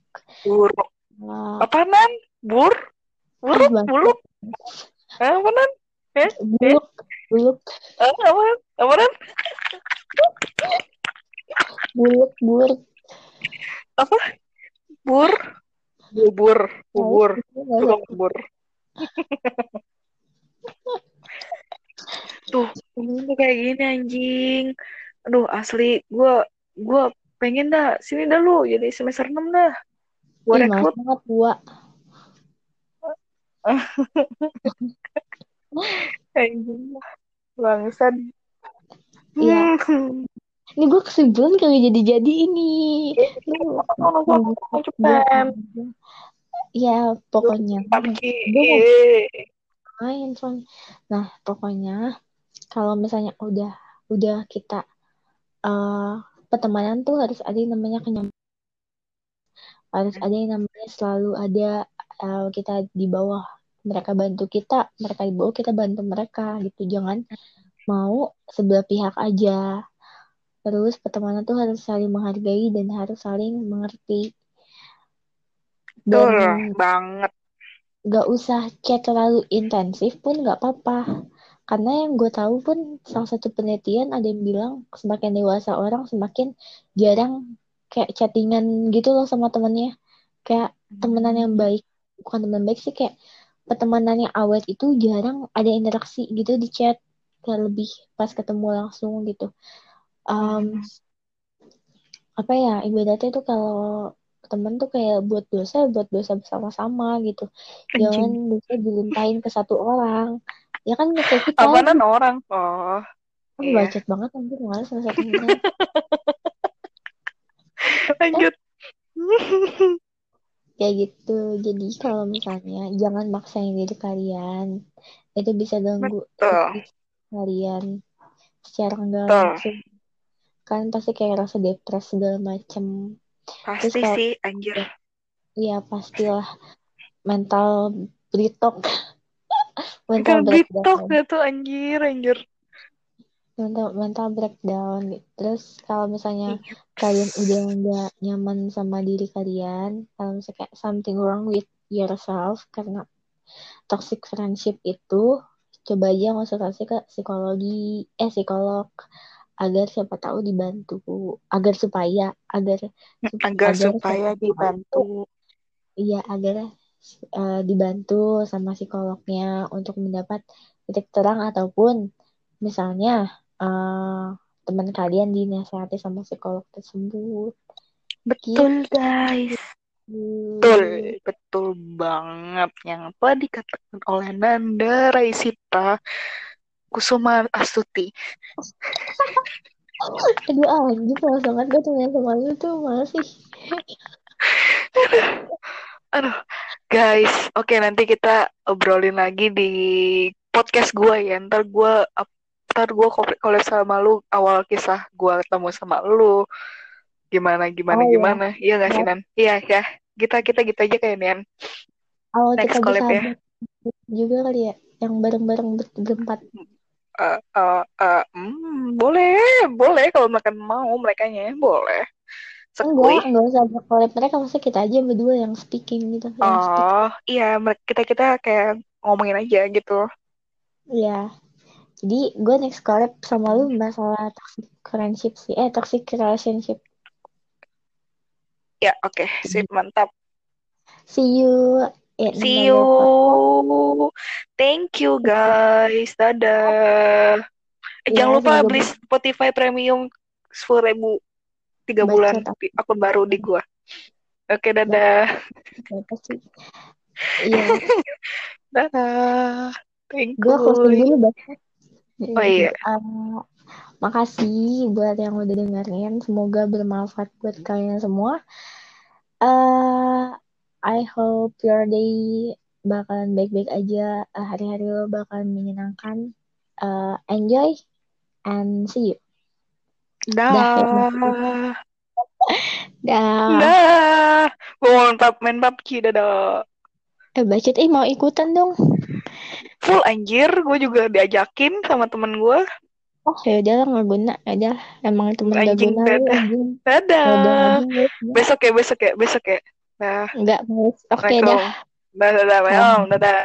Buruk. Wah, Apaanan? Bur? Buruk? Buluk? Eh, Apaanan? Eh? buruk buruk Eh, Apaan? Apaanan? buruk buruk Apa? Bur? Bubur. Bubur. Nggak usah. Tukang bubur. gini anjing. Aduh asli gue gue pengen dah sini dah lu jadi semester 6 dah. Gue Ih, rekrut banget gua. anjing. Bangsat. Iya. Hmm. Ini gue kesimpulan kali jadi-jadi ini. Ya, pokoknya Pagi. Gua main. Nah, pokoknya kalau misalnya udah udah kita eh pertemanan tuh harus ada yang namanya kenyamanan. Harus ada yang namanya selalu ada eh, kita di bawah mereka bantu kita, mereka di bawah kita bantu mereka gitu. Jangan mau sebelah pihak aja. Terus pertemanan tuh harus saling menghargai dan harus saling mengerti. Betul Dan banget. gak usah chat terlalu intensif pun gak apa-apa. Karena yang gue tahu pun salah satu penelitian ada yang bilang semakin dewasa orang semakin jarang kayak chattingan gitu loh sama temennya. Kayak temenan yang baik, bukan teman baik sih kayak pertemanan yang awet itu jarang ada interaksi gitu di chat. Kayak lebih pas ketemu langsung gitu. Um, apa ya ibaratnya tuh kalau temen tuh kayak buat dosa buat dosa bersama-sama gitu jangan dosa dilimpahin ke satu orang ya kan kayak kita Apaanan orang? Oh, kan iya. bacot banget anjir malas sama satu orang lanjut. kayak gitu jadi kalau misalnya jangan maksain diri kalian itu bisa ganggu Betul. kalian secara nggak langsung kalian pasti kayak rasa depres segala macem Pasti kalau- sih, anjir. Iya pastilah mental Kan mental breakdown tuh anjir, anjir. mental mental breakdown gitu. terus kalau misalnya Iya. kalian udah nggak nyaman sama diri kalian kalau misalnya kayak something wrong with yourself karena toxic friendship itu coba aja konsultasi ke psikologi eh psikolog agar siapa tahu dibantu agar supaya agar Agar agar supaya dibantu. Iya, agar eh, dibantu sama psikolognya untuk mendapat titik terang ataupun misalnya eh, teman kalian dinasihati sama psikolog tersebut. Betul, guys. Betul, betul banget. Yang apa dikatakan oleh Nanda Raisita Kusuma Astuti. Aduh, anjir, malas banget gue tuh sama lu tuh, malas sih. Aduh, guys. Oke, nanti kita obrolin lagi di podcast gue ya. Ntar gue ntar gue collab sama lu awal kisah gue ketemu sama lu. Gimana, gimana, Oh, iya. gimana. Iya gak sih, Nan? Iya, ya. Kita, kita gitu aja kayak Nian. Awal Next kita collab ya. juga kali ya, yang bareng-bareng ber- berempat. Eh, eh, eh, hmm, boleh, boleh kalau mereka mau, mereka boleh. Enggak, enggak usah collab mereka, maksudnya kita aja berdua yang speaking gitu. Yang speak. Oh, iya, kita kita kayak ngomongin aja gitu. Iya. Jadi gue next collab sama lu masalah toxic friendship sih. Eh, toxic relationship. Ya, oke, sip, mantap. See you in See you. podcast. Thank you, guys. Dadah. Eh, Iya, jangan lupa beli Spotify Premium sepuluh ribu tiga Bacot bulan di akun baru di gua. Oke, dadah. Apa sih? Iya, Dadah. Thank gue closing you. dulu banget. Oh iya. Uh, makasih buat yang udah dengerin. Semoga bermanfaat buat kalian semua. Uh, I hope your day bakalan baik-baik aja. Uh, hari-hari lo bakalan menyenangkan. Uh, enjoy and see you. Dah, ya, Dah. Dah. Dah. Gua mau main pub- main PUBG, dadah. Eh, bacot, eh mau ikutan dong. Full anjir, gue juga diajakin sama temen gue. Oh, ya udah nggak guna. Ya udah, emang temen gak Anjing, guna dadah. anjing. Dadah. Ya guys. Besok ya, besok ya, besok ya. Nah, Enggak, Oke Assalamualaikum. dah. Dadah, dadah, dadah, dadah.